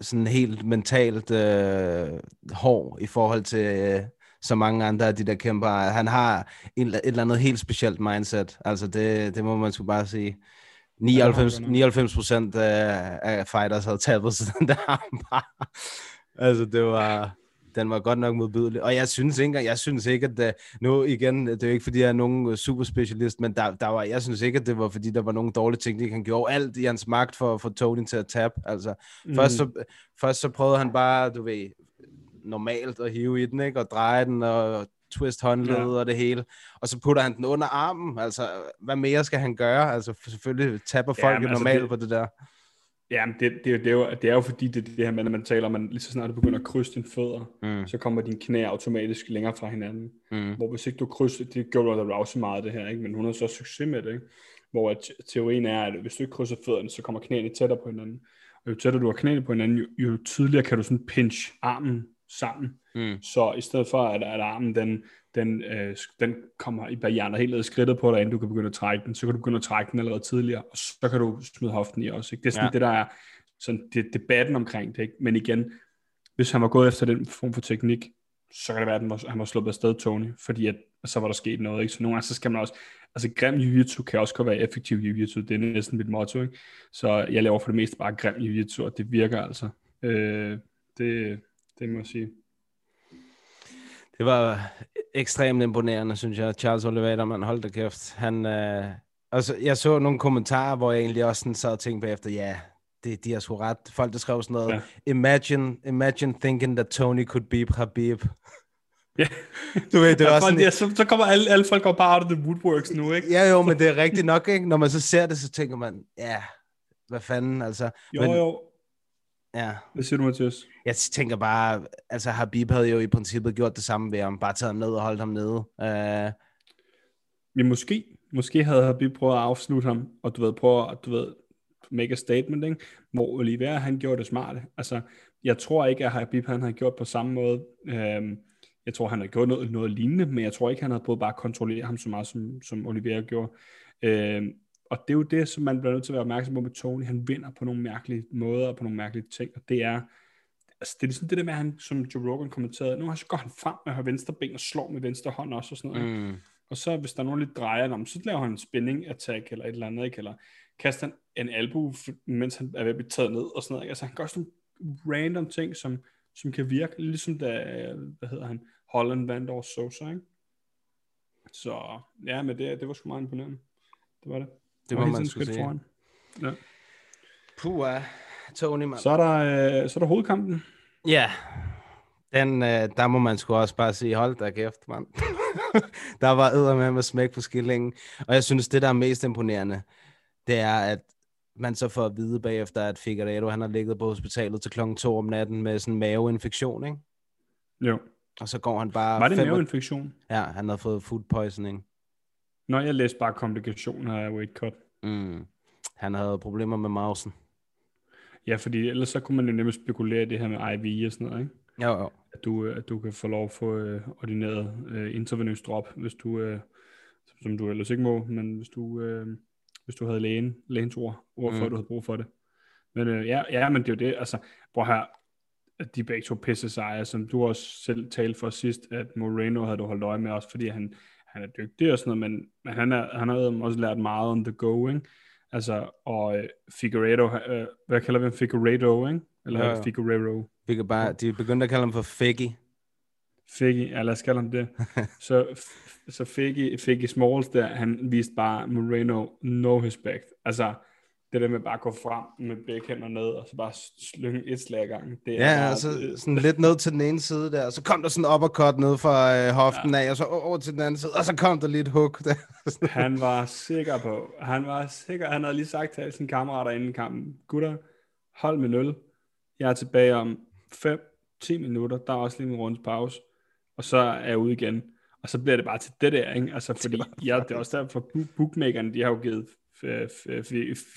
sådan helt mentalt øh, hård i forhold til øh, så mange andre af de der kæmper. Han har en, et eller andet helt specielt mindset. Altså det, det må man sgu bare sige. 99, 99 procent af, af fighters havde tabet sig den der bare. altså det var, den var godt nok modbydelig. Og jeg synes ikke, jeg synes ikke, at det, nu igen, det er jo ikke fordi, jeg er nogen super specialist, men der, der var, jeg synes ikke, at det var fordi, der var nogen dårlige teknik. Han gjorde alt i hans magt for at få Tony til at tabe. Altså, mm. først, så, først så prøvede han bare, du ved, normalt at hive i den, ikke? Og dreje den og twist håndledet ja. og det hele. Og så putter han den under armen. Altså, hvad mere skal han gøre? Altså, selvfølgelig taber folk ja, altså normalt det, på det der. Ja, det, det, det, er jo, det er jo fordi, det, det her med, når man taler om, at lige så snart du begynder at krydse dine fødder, mm. så kommer dine knæ automatisk længere fra hinanden. Mm. Hvor hvis ikke du krydser, det gjorde du også meget det her, ikke? men hun har så succes med det. Ikke? Hvor at teorien er, at hvis du ikke krydser fødderne, så kommer knæene tættere på hinanden. Og jo tættere du har knæene på hinanden, jo, jo tydeligere kan du sådan pinch armen sammen. Mm. Så i stedet for, at, at armen den, den, øh, den kommer i barrieren helt ned skridtet på dig, inden du kan begynde at trække den, så kan du begynde at trække den allerede tidligere, og så kan du smide hoften i også. Ikke? Det er sådan ja. det, der er sådan, det, debatten omkring det. Ikke? Men igen, hvis han var gået efter den form for teknik, så kan det være, at han var, han var sluppet afsted, Tony, fordi at, så var der sket noget. Ikke? Så nogle gange, så skal man også, altså grim jiu-jitsu kan også godt være effektiv jiu-jitsu, det er næsten mit motto. Ikke? Så jeg laver for det meste bare grim jiu-jitsu, og det virker altså. Øh, det, det må jeg sige. Det var ekstremt imponerende, synes jeg. Charles Oliveira, man holdt da kæft. Han, øh, altså, jeg så nogle kommentarer, hvor jeg egentlig også sådan sad og tænkte bagefter, ja, det, de har sgu ret. Folk, der skrev sådan noget, ja. imagine, imagine thinking that Tony could beat Habib. Ja. Du ved, det er ja, også sådan, ja, så, så kommer alle, alle folk bare out of the woodworks nu, ikke? Ja, jo, men det er rigtigt nok, ikke? Når man så ser det, så tænker man, ja, hvad fanden, altså. Jo, men, jo. Ja. Hvad siger du, Mathias? Jeg tænker bare, altså Habib havde jo i princippet gjort det samme ved ham, bare taget ham ned og holdt ham nede. Uh... Ja, måske, måske havde Habib prøvet at afslutte ham, og du ved, prøve at, du ved, make a statement, ikke? hvor Oliver, han gjorde det smarte. Altså, jeg tror ikke, at Habib, han havde gjort på samme måde. Øhm, jeg tror, han havde gjort noget, noget lignende, men jeg tror ikke, han havde prøvet bare at kontrollere ham så meget, som, som Oliver gjorde. Øhm, og det er jo det, som man bliver nødt til at være opmærksom på med Tony. Han vinder på nogle mærkelige måder og på nogle mærkelige ting, og det er, altså, det er ligesom det der med, at han, som Joe Rogan kommenterede, nu så går han frem med at venstre ben og slår med venstre hånd også og sådan noget. Mm. Og så hvis der er nogen lidt drejer om, så laver han en spinning attack eller et eller andet, ikke? eller kaster han en albu, mens han er ved at blive taget ned og sådan noget. Ikke? Altså han gør sådan nogle random ting, som, som kan virke, ligesom da, hvad hedder han, Holland vandt over Sosa, ikke? Så ja, men det, det var sgu meget imponerende. Det var det. Det hele man skulle sige. foran. Ja. Puh, Tony, mand. Så er der, øh, så er der hovedkampen. Ja, den, øh, der må man sgu også bare sige, hold da kæft, mand. der var æder med med smæk på skillingen. Og jeg synes, det, der er mest imponerende, det er, at man så får at vide bagefter, at Figueiredo, han har ligget på hospitalet til klokken 2 om natten med sådan en maveinfektion, ikke? Jo. Og så går han bare... Var det en maveinfektion? Ja, han havde fået food poisoning. Når jeg læste bare komplikationer af weight cut. Mm. Han havde problemer med mausen. Ja, fordi ellers så kunne man jo nemlig spekulere det her med IV og sådan noget, ikke? Jo, jo. At du, øh, at du kan få lov at få øh, ordineret øh, intravenøs drop, hvis du, øh, som du ellers ikke må, men hvis du, øh, hvis du havde lægen, lægens ord, ord for, Mm. at du havde brug for det. Men øh, ja, ja, men det er jo det, altså, prøv her, at de begge to pisse sejre, som du også selv talte for sidst, at Moreno havde du holdt øje med også, fordi han, han er dygtig og sådan noget, men, men han, er, han har også lært meget on the go, ikke? Altså, og øh, Figueredo, øh, hvad kalder vi ham? Figueredo, ikke? Eller Ja. Figueredo? Vi kan bare, de begyndte at kalde ham for Figgy. Figgy, ja lad os kalde ham det. så, f- så Figgy, Figgy Smalls der, han viste bare Moreno no respect. Altså, det der med bare at gå frem med begge hænder ned, og så bare slynge et slag i gang. Det er Ja, bare, og så det- sådan lidt ned til den ene side der, og så kom der sådan en uppercut ned fra øh, hoften af, og så over til den anden side, og så kom der lige et hook der. Han var sikker på, han var sikker, han havde lige sagt til alle sine kammerater inden kampen, gutter, hold med 0. Jeg er tilbage om 5-10 minutter, der er også lige en rundes pause, og så er jeg ude igen. Og så bliver det bare til det der, ikke? Altså, fordi ja, det er også derfor, bookmakerne, de har jo givet f-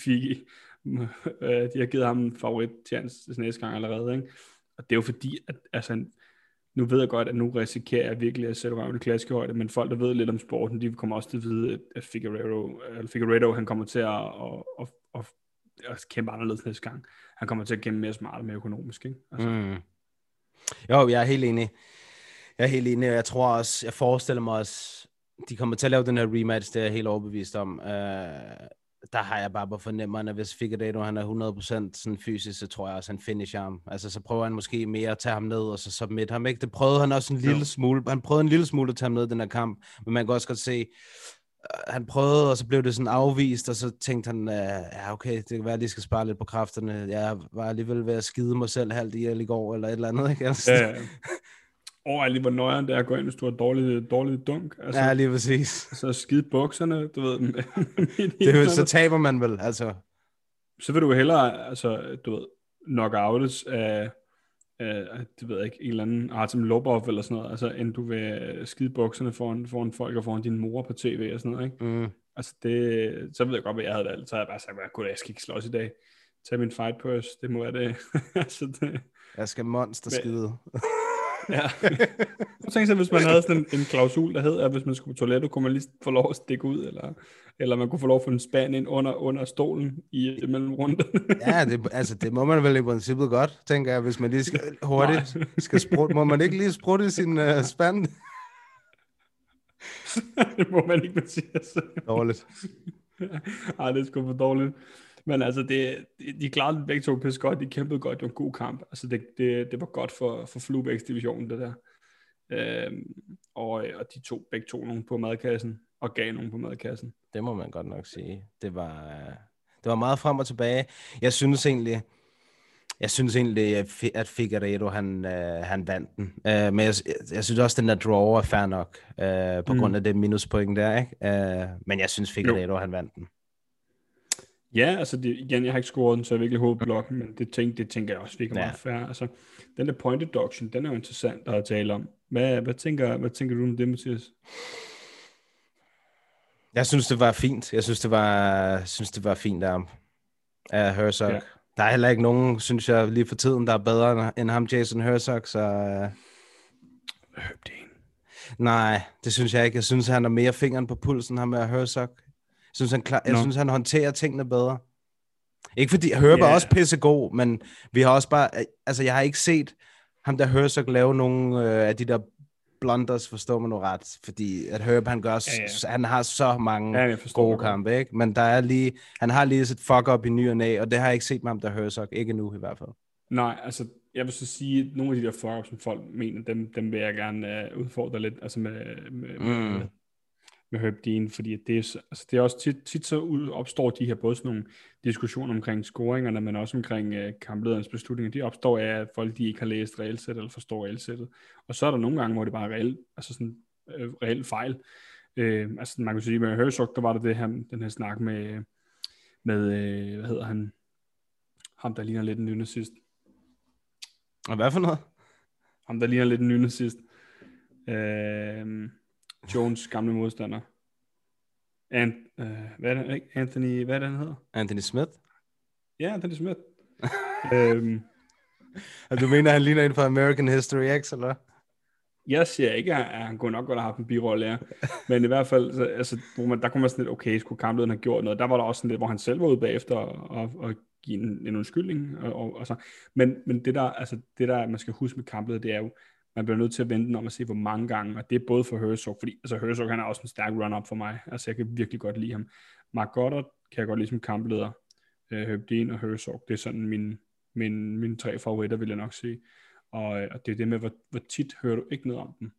Figi, øh, de har givet ham en favorit til hans næste gang allerede, ikke? Og det er jo fordi, at altså, nu ved jeg godt, at nu risikerer jeg virkelig at sætte mig i klaskehøjde, men folk, der ved lidt om sporten, de kommer også til at vide, at- Figueredo, eller Figueredo han kommer til at, at, at, at, at kæmpe anderledes næste gang. Han kommer til at kæmpe mere smart og mere økonomisk, ikke? Altså, mm. Mm. Jo, jeg er helt enig. Jeg er helt enig, og jeg tror også, jeg forestiller mig også, de kommer til at lave den her rematch, det er jeg helt overbevist om. Uh, der har jeg bare på fornemmeren, at hvis Figueiredo han er 100% sådan fysisk, så tror jeg også, han finisher ham. Altså, så prøver han måske mere at tage ham ned, og så submit ham, ikke? Det prøvede han også en lille smule. Han prøvede en lille smule at tage ham ned i den her kamp, men man kan også godt se, øh, han prøvede, og så blev det sådan afvist, og så tænkte han, uh, ja okay, det kan være, at de skal spare lidt på kræfterne. Jeg var alligevel ved at skide mig selv halvt ihjel i går, eller et eller andet, ikke? Altså, Ja, ja. Og er lige, hvor nøjeren det er at gå ind, hvis du har dårligt, dårligt dunk. Altså, ja, lige præcis. Så skide bukserne, du ved. i Det er jo, så taber man vel, altså. så vil du hellere, altså, du ved, knock outes af, af, det ved jeg ikke, en eller anden Artem Lobov eller sådan noget, altså, end du vil skide bukserne foran, foran folk og foran din mor på tv og sådan noget, ikke? Mm. Altså, det, så ved jeg godt, hvad jeg havde valgt. Så havde jeg bare sagt, gud, jeg skal ikke slås i dag. Tag min fight purse, det må være det. altså, det Jeg skal monster skide. ja. Jeg tænkte så, hvis man havde sådan en, en klausul, der hed, at hvis man skulle på toilettet, kunne man lige få lov at stikke ud, eller, eller man kunne få lov at få en spand ind under, under stolen i mellem runderne. Ja, det, altså, det må man vel i princippet godt, tænker jeg, hvis man lige skal hurtigt skal sprutte. Må man ikke lige sprutte sin uh, spand? det må man ikke, Mathias. Dårligt. Ej, det er sgu for dårligt. Men altså, det, de- de klarede det begge to pisse godt. De kæmpede godt. Det var en god kamp. Altså, det, det, det var godt for, for Flubæks division, det der. Øhm, og, og de to begge to nogen på madkassen, og gav nogen på madkassen. Det må man godt nok sige. Det var, øh, det var meget frem og tilbage. Jeg synes egentlig, jeg synes egentlig, at Fi- at Figueiredo, han, øh, han vandt den. Øh, men jeg, jeg synes også, at den der draw er fair nok, øh, på Mm. grund af det minuspoint der, ikke? Øh, men jeg synes, Figueiredo, han vandt den. Ja, altså det, igen, jeg har ikke scoret den, så jeg virkelig hovedblokken, men det, tænk, det tænker jeg også virkelig Ja. meget fair. Altså, den der point deduction, den er jo interessant at tale om. Hvad, hvad, tænker, hvad tænker du om det, Mathias? Jeg synes, det var fint. Jeg synes, det var, synes, det var fint af ham. Af Herzog. Ja. Der er heller ikke nogen, synes jeg, lige for tiden, der er bedre end- ham, Jason Herzog, så... øh, Herb Dean. Nej, det synes jeg ikke. Jeg synes, han har mere fingeren på pulsen, ham med Herzog. Jeg synes, han, klar, jeg Nå. synes, han håndterer tingene bedre. Ikke fordi Herb Ja. er også pissegod, men vi har også bare... Altså, jeg har ikke set ham der Herzog lave nogle øh, af de der blunders, forstår man nu ret, fordi at Herb, han gør, ja, Ja, han har så mange Ja, gode kampe, ikke? Men der er lige, han har lige sit fuck up i ny og næ, og det har jeg ikke set med ham der Herzog, ikke nu i hvert fald. Nej, altså, jeg vil så sige, at nogle af de der fuck som folk mener, dem, dem vil jeg gerne uh, udfordre lidt, altså med, med, Mm. med, med Herb Dean, fordi det, er, så- altså, det er også tit, tit så ud, opstår de her både sådan nogle diskussioner omkring scoringerne, men også omkring uh, kamplederens beslutninger, de opstår af, at folk de ikke har læst regelsættet eller forstår regelsættet. Og så er der nogle gange, hvor det bare er reelt, altså sådan, øh, reelt fejl. Øh, altså man kan sige, med Herzog, der var der det her, den her snak med, med øh, hvad hedder han, ham der ligner lidt en nynazist. Og hvad for noget? Ham, der ligner lidt en nynazist. Øh, Jones gamle modstander. And, øh, hvad er det? Anthony, hvad er det, han hedder? Anthony Smith? Ja, Anthony Smith. øhm, du mener, han ligner en fra American History X, eller? jeg siger ikke, at han kunne nok godt have haft en birolle, ja. Men i hvert fald, så, altså, hvor man, der kunne man sådan lidt, okay, skulle kamplederen have gjort noget? Der var der også sådan lidt, hvor han selv var ude bagefter og, og, og give en, en undskyldning. Og, og, og så. Men, men det der, altså, det der, man skal huske med kampleder, det er jo, man bliver nødt til at vente om at se, hvor mange gange, og det er både for Herzog, fordi altså Herzog, han er også en stærk run-up for mig, altså jeg kan virkelig godt lide ham. Mark Goddard kan jeg godt lide som kampleder, øh, Herb Dean og Herzog, det er sådan min, min, mine tre favoritter, vil jeg nok sige. Og, øh, og det er det med, hvor, hvor tit hører du ikke noget om dem.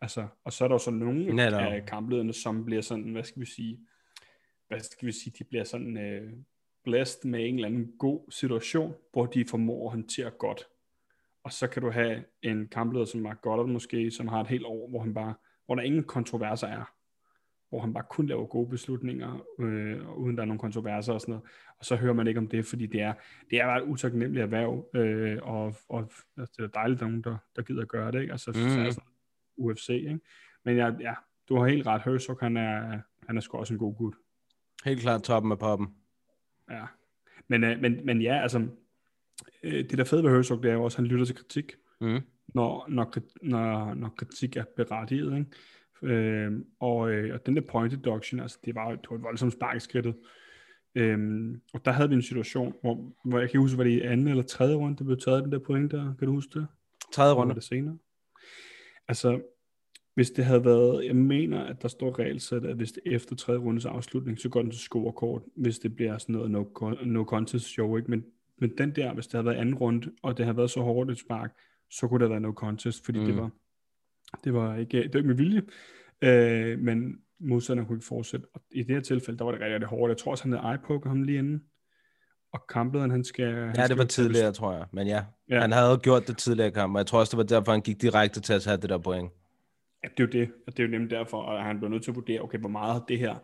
Altså, og så er der jo så nogle Netop. af kamplederne, som bliver sådan, hvad skal vi sige, hvad skal vi sige, de bliver sådan øh, blæst med en eller anden god situation, hvor de formår at håndtere godt. Og så kan du have en kampleder som Mark Goddard måske, som har et helt år, hvor han bare, hvor der ingen kontroverser er. Hvor han bare kun laver gode beslutninger, øh, uden der er nogen kontroverser og sådan noget. Og så hører man ikke om det, fordi det er, det er bare et utaknemmeligt erhverv, øh, og, og altså, det er dejligt, at der er nogen, der, der gider at gøre det. Ikke? Altså, mm. så er sådan UFC, ikke? Men ja, ja, du har helt ret, Herzog, han er, han er sgu også en god gut. Helt klart toppen af poppen. Ja. Men, øh, men, men ja, altså, øh, det der fede ved Herzog, det er jo også, at han lytter til kritik, Mm. når, når, når, når kritik er berettiget. Ikke? Øh, og, øh, og den der point deduction, altså, det var, det var et voldsomt spark i skridtet. Øhm, og der havde vi en situation, hvor, hvor jeg kan huske, var det i anden eller tredje runde, der blev taget den der point der. Kan du huske det? Tredje runde. det senere? Altså, hvis det havde været, jeg mener, at der står regelsæt, at hvis det er efter tredje rundes afslutning, så går den til scorekort, hvis det bliver sådan noget no, no contest show, ikke? Men, men den der, hvis det havde været anden runde, og det havde været så hårdt et spark, så kunne det have været no contest, fordi mm. det var, det var ikke, det var ikke med vilje, øh, men modstanderen kunne ikke fortsætte. Og i det her tilfælde, der var det rigtig, rigtig hårdt. Jeg tror også, han havde eye ham lige inden, og kamplederen, han skal... han Ja, skal det var tage tidligere, tror jeg. Men ja, Ja. han havde gjort det tidligere i kampen, og jeg tror også, det var derfor, han gik direkte til at tage det der point. Ja, det er jo det, og det er jo nemlig derfor, at han bliver nødt til at vurdere, okay, hvor meget det her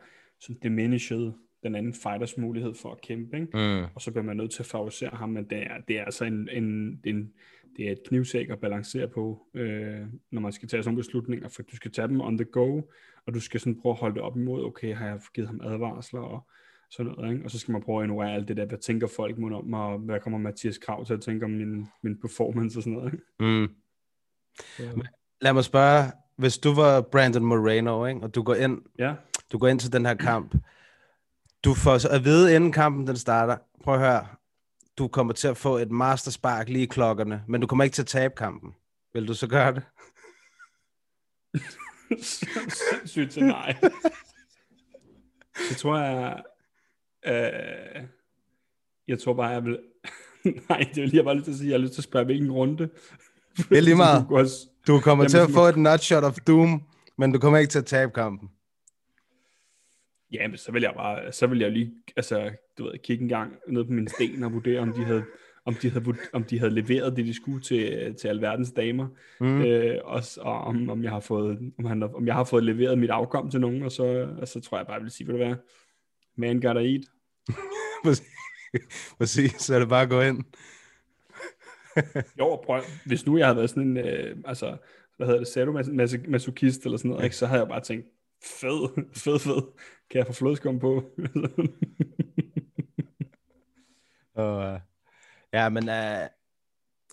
som diminished den anden fighters mulighed for at kæmpe, ikke? Mm. og så bliver man nødt til at favorisere ham, men det er, det er altså en, en, en, det er et knivsæk at balancere på, øh, når man skal tage sådan nogle beslutninger, for du skal tage dem on the go, og du skal sådan prøve at holde det op imod, okay, har jeg givet ham advarsler, og sådan noget, ikke? og så skal man prøve at ignorere alt det der, hvad tænker folk om mig, og hvad kommer Mathias Krav til at tænke om min, min performance og sådan noget, ikke? Mm. Så, Lad mig spørge, hvis du var Brandon Moreno, ikke, og du går ind ja, du går ind til den her kamp. Du får så at vide, inden kampen den starter, prøv at høre, du kommer til at få et masterspark lige i klokkerne, men du kommer ikke til at tabe kampen. Vil du så gøre det? sindssygt til nej. Det tror jeg... Øh, jeg tror bare, jeg vil... nej, det vil jeg bare lyst til at sige. Jeg har lyst til at spørge, hvilken runde. Det er lige meget. Du kommer Jamen, til at få et nutshot of doom, men du kommer ikke til at tabe kampen. Ja, men så vil jeg bare... Så vil jeg lige altså, du ved, kigge en gang ned på min sten og vurdere, om de havde, om de havde, om de havde leveret det, de skulle til, til alverdens damer. Mm. Øh, og, og om, om, jeg har fået, om, han, om jeg har fået leveret mit afkom til nogen, og så, og så tror jeg bare, jeg vil sige, vil det være, man gotta eat. Præcis, så er det bare at gå ind. Jo, prøv, hvis nu jeg havde været sådan en, øh, altså, hvad hedder det, sadomasochist eller sådan noget, ikke, så havde jeg bare tænkt, fed, fed, fed, kan jeg få flødeskum på? Og, uh, ja, men uh,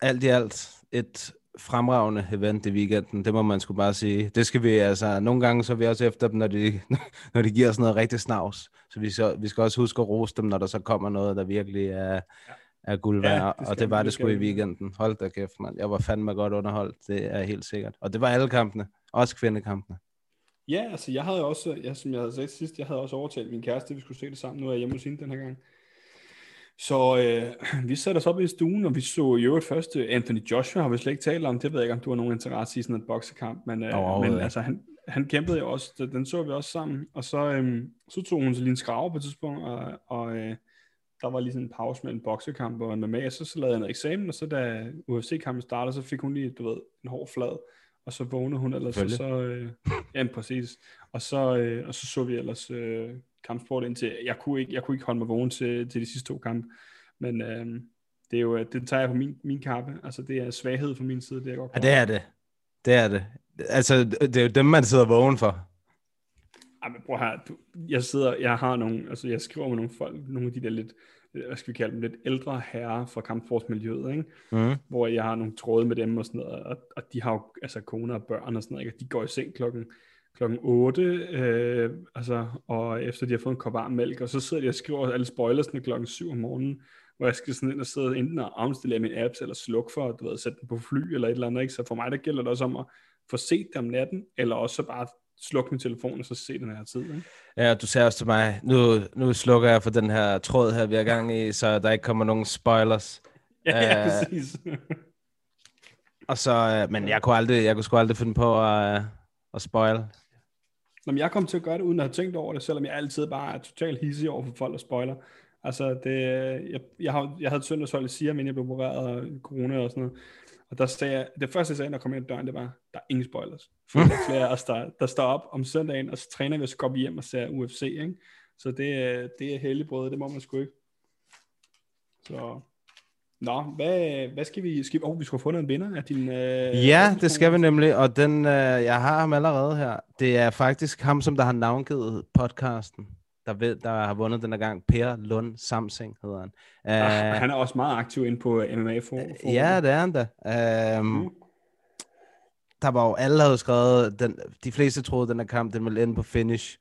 alt i alt et fremragende event i weekenden, det må man skulle bare sige. Det skal vi altså, nogle gange så er vi også efter dem, når de, når de giver os noget rigtig snavs. Så vi, så vi skal også huske at rose dem, når der så kommer noget, der virkelig er, er guld værd. Ja, Ja, det og det var det sgu i weekenden. Hold da kæft, mand. Jeg var fandme godt underholdt, det er helt sikkert. Og det var alle kampene, også kvindekampene. Ja, altså jeg havde også, ja, som jeg havde sagt sidst, jeg havde også overtalt min kæreste, at vi skulle se det sammen. Nu er jeg hjemme hos hende den her gang. Så øh, vi satte os op i stuen, og vi så i øvrigt først øh, Anthony Joshua, har vi slet ikke talt om. Det ved jeg ikke, om du har nogen interesse i sådan en boksekamp, men, øh, Overhovedet men altså, han, han kæmpede jo også, den- så vi også sammen. Og så, øh, så tog hun lige en skrave på et tidspunkt, og, og øh, der var lige sådan en pause mellem boksekamp og MMA, og så, så lavede jeg noget eksamen, og så da UFC-kampen startede, så fik hun lige, du ved, en hård flad, og så vågnede hun ellers, og så, øh, ja, præcis, og så, øh, og så så vi ellers øh, kampsport indtil, jeg kunne ikke, jeg kunne ikke holde mig vågen til, til de sidste to kampe, men øh, det er jo, øh, det tager jeg på min, min kappe, altså det er svaghed fra min side, det er godt Ja, det er det. Det er det. Altså, det er jo dem, man sidder vågen for. Ej, men prøv her, du, jeg sidder, jeg har nogle, altså jeg skriver med nogle folk, nogle af de der lidt, hvad skal vi kalde dem, lidt ældre herrer fra kampsportsmiljøet, ikke? Mm. hvor jeg har nogle tråde med dem og sådan noget, og, og de har jo altså koner og børn og sådan noget, ikke? og de går i seng klokken, klokken 8, øh, altså, og efter de har fået en kop varm mælk, og så sidder de og skriver alle spoilersne klokken 7 om morgenen, hvor jeg skal sådan ind og sidde enten og afstille min apps, eller slukke for, du ved, sætte den på fly, eller et eller andet, ikke? så for mig der gælder det også om at få set det om natten, eller også så bare slukke min telefon, og så se den her tid. Ikke? Ja, du sagde også til mig, nu, nu slukker jeg for den her tråd her, vi er gang i, så der ikke kommer nogen spoilers. Ja, ja, Øh, præcis. Og så, øh, men jeg kunne, aldrig, jeg kunne sgu aldrig finde på at, øh, at spoil. Nå, men jeg kom til at gøre det, uden at have tænkt over det, selvom jeg altid bare er totalt hissig over for folk, der spoiler. Altså, det, jeg, jeg, har, jeg havde et søndagshold i Sia, men jeg blev opereret af corona og sådan noget. Og der sagde jeg, det første jeg sagde, når jeg kom ind ad døren, det var, der er ingen spoilers. For der er flere af os, der, der står op om søndagen, og så træner vi, og så går vi hjem og ser UFC, ikke? Så det, er- det er helligbrød, det må man sgu ikke. Så, nå, hvad, hvad skal vi, skal oh, vi skulle have fundet en vinder af din... Øh, Ja, det skal vi nemlig, og den, øh, jeg har ham allerede her. Det er faktisk ham, som der har navngivet podcasten, der, ved, der har vundet den her gang. Per Lund Samsing hedder han. Ah, Øh, han er også meget aktiv inde på MMA for, for Ja, det er han da. Øhm, mm. Der var jo alle, der havde skrevet, den, de fleste troede, den her kamp, den ville ende på finish.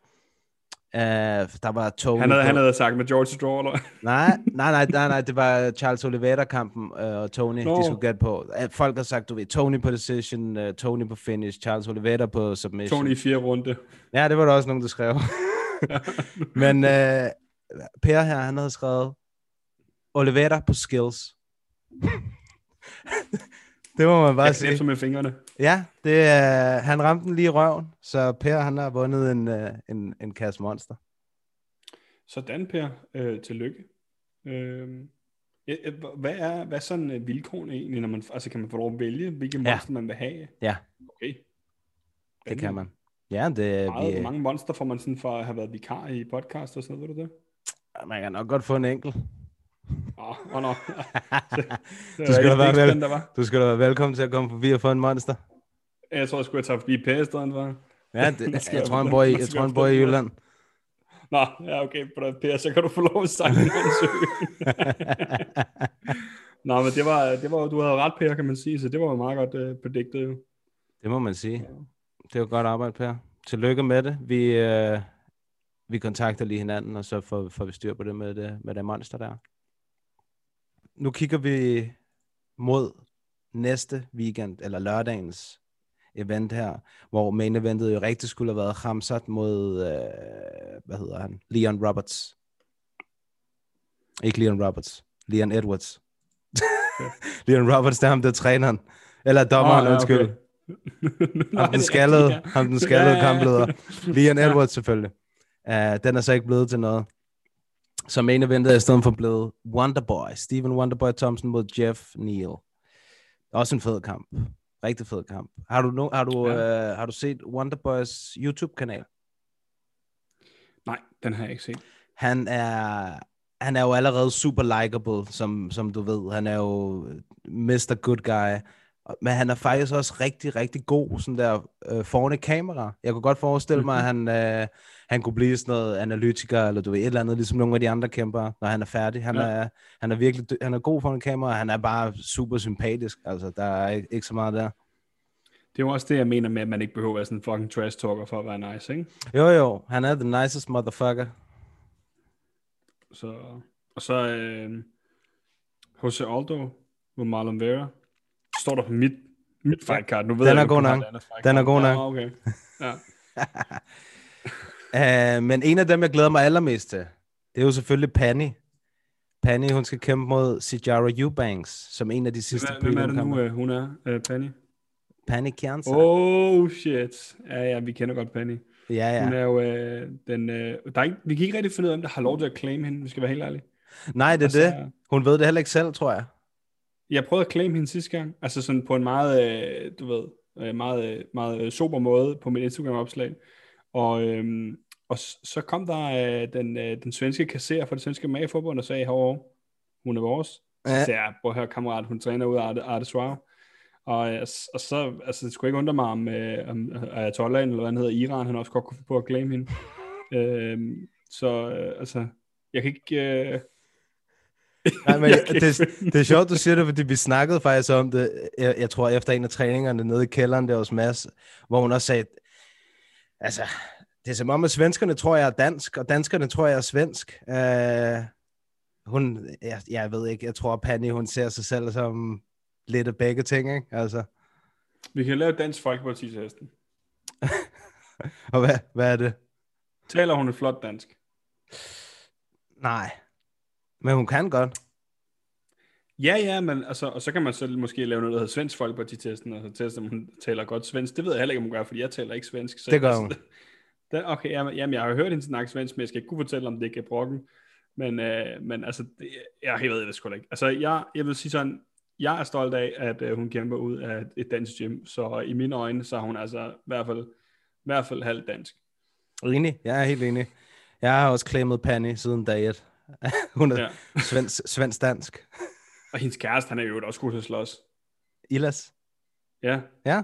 Uh, der var Tony Han havde, på- han havde sagt med George Straw, eller? Nej, nej, nej, nej, nej, det var Charles Oliveira-kampen, øh, og Tony, Nå. de skulle gætte på. Folk har sagt, du ved, Tony på decision, uh, Tony på finish, Charles Oliveira på submission. Tony i fire runde. Ja, det var der også nogen, der skrev. Men øh, Per her, han havde skrevet Oliveira på skills. det må man bare Jeg sige. med fingrene. Ja, det er, han ramte den lige i røven, så Per han har vundet en, øh, en, en kasse monster. Sådan, Per. Øh, tillykke. Øh, øh, hvad er, hvad er sådan øh, vilkårene egentlig, når man, altså kan man få lov at vælge, hvilke Ja. monster man vil have? Ja, Okay. det kan man. Ja, det er Meget, vi, Hvor mange monster får man sådan for at have været vikar i podcast og sådan noget, ved du det? man kan nok godt få en enkelt. Åh, oh, no. Du skal da være vel-. Du skal da være velkommen til at komme forbi og få en monster. Jeg tror, jeg skulle have taget forbi Per i stedet for. Ja, det, jeg tror, han bor i, jeg tror, han bor i. Jylland. Nå, ja, okay, Per, så kan du få lov at en Nå, men det var, det var, du havde ret, Per, kan man sige, så det var jo meget godt uh, predicted. jo. Det må man sige. Det var godt arbejde, Per. Tillykke med det. Vi, øh, vi kontakter lige hinanden, og så får, får vi styr på det med det, med det monster der. Nu kigger vi mod næste weekend, eller lørdagens event her, hvor main eventet jo rigtig skulle have været Hamzat mod, øh, hvad hedder han, Leon Roberts. Ikke Leon Roberts, Leon Edwards. Leon Roberts, det er ham, der er træneren. Eller dommeren, Åh, ja, undskyld. okay. Nej, Ham den skaldede, ja. ham den skaldede Ja, ja, ja. kampleder. Leon Edwards selvfølgelig. Uh, den er så ikke blevet til noget. Så main eventet er i stedet for blevet Wonderboy. Steven Wonderboy Thompson mod Jeff Neal. Også en fed kamp. Rigtig fed kamp. Har du, no, har du, Ja. uh, har du set Wonderboys YouTube-kanal? Nej, den har jeg ikke set. Han er, han er jo allerede super likable, som, som du ved. Han er jo Mr. Good Guy. Men han er faktisk også rigtig, rigtig god sådan der øh, foran et kamera. Jeg kunne godt forestille mig, at han, øh, han kunne blive sådan noget analytiker, eller du ved, et eller andet, ligesom nogle af de andre kæmper, når han er færdig. Han, Ja. er, han er virkelig han er god foran et kamera, og han er bare super sympatisk. Altså, der er ikke, ikke så meget der. Det er jo også det, jeg mener med, at man ikke behøver at være sådan en fucking trash talker for at være nice, ikke? Jo, jo, han er the nicest motherfucker. Så, og så øh, Jose Aldo mod Marlon Vera. Står der på mit, mit fight card. Nu ved Den jeg, er god nok. Den er god nok. Ja, okay. Ja. Uh, men en af dem, jeg glæder mig allermest til, det er jo selvfølgelig Penny. Penny, hun skal kæmpe mod Sijara Eubanks, som en af de sidste Hvem, hvem er det nu, øh, hun er, øh, Penny? Penny Kjansa. Oh shit. Ja, ja, vi kender godt Penny. Ja, Hun ja. er jo øh, den... Øh, der er ikke, vi kan ikke rigtig finde ud af, om der har lov til at claim hende, vi skal være helt ærlige. Nej, det er Altså- det. Hun ved det heller ikke selv, tror jeg. Jeg prøvede at claim hende sidste gang, altså sådan på en meget, øh, du ved, øh, meget, øh, meget sober måde på mit Instagram-opslag. Og, øhm, og så kom der øh, den, øh, den svenske kasserer for det svenske mageforbund og sagde, hov, hun er vores. Så Ja. sagde jeg, prøv at høre kammerat, hun træner ud af Arte, Arte Suave. Og, og så, altså det skulle ikke undre mig om, øh, om Ayatollahen, eller hvad han hedder, Iran, han også godt kunne få på at claim hende. øhm, så øh, altså, jeg kan ikke... Øh, Nej, men Jeg det, det er sjovt, du siger det, fordi vi snakkede faktisk om det, jeg, jeg tror efter en af træningerne nede i kælderen der hos Mads, hvor hun også sagde, altså, det er som om, at svenskerne tror, jeg er dansk, og danskerne tror, jeg er svensk. Uh, hun, jeg, jeg ved ikke, jeg tror, Penny, hun ser sig selv som lidt af begge ting, ikke? Altså, vi kan lave Dansk Folkeparti til hesten. og hvad, hvad er det? Taler hun et flot dansk? Nej, men hun kan godt. Ja, ja, men altså, og så kan man så måske lave noget, der hedder Svensk Folkeparti-testen, og så teste, om hun taler godt svensk. Det ved jeg heller ikke, om hun gør, fordi jeg taler ikke svensk. Så Det gør hun. Det, okay, jamen, jamen, jeg har hørt hende snakke svensk, men jeg skal ikke kunne fortælle, om det ikke er brokken. Men, øh, men altså, det, jeg, jeg ved det sgu da ikke. Altså, jeg, jeg vil sige sådan, jeg er stolt af, at øh, hun kæmper ud af et dansk gym, så i mine øjne, så er hun altså i hvert fald, i hvert fald halvt dansk. Enig, jeg er helt enig. Jeg har også klemmet Penny siden dag et. hun er Ja. svensk, svensk dansk. Og hendes kæreste, han er jo også god til at slås. Ilas. Ja, Ja.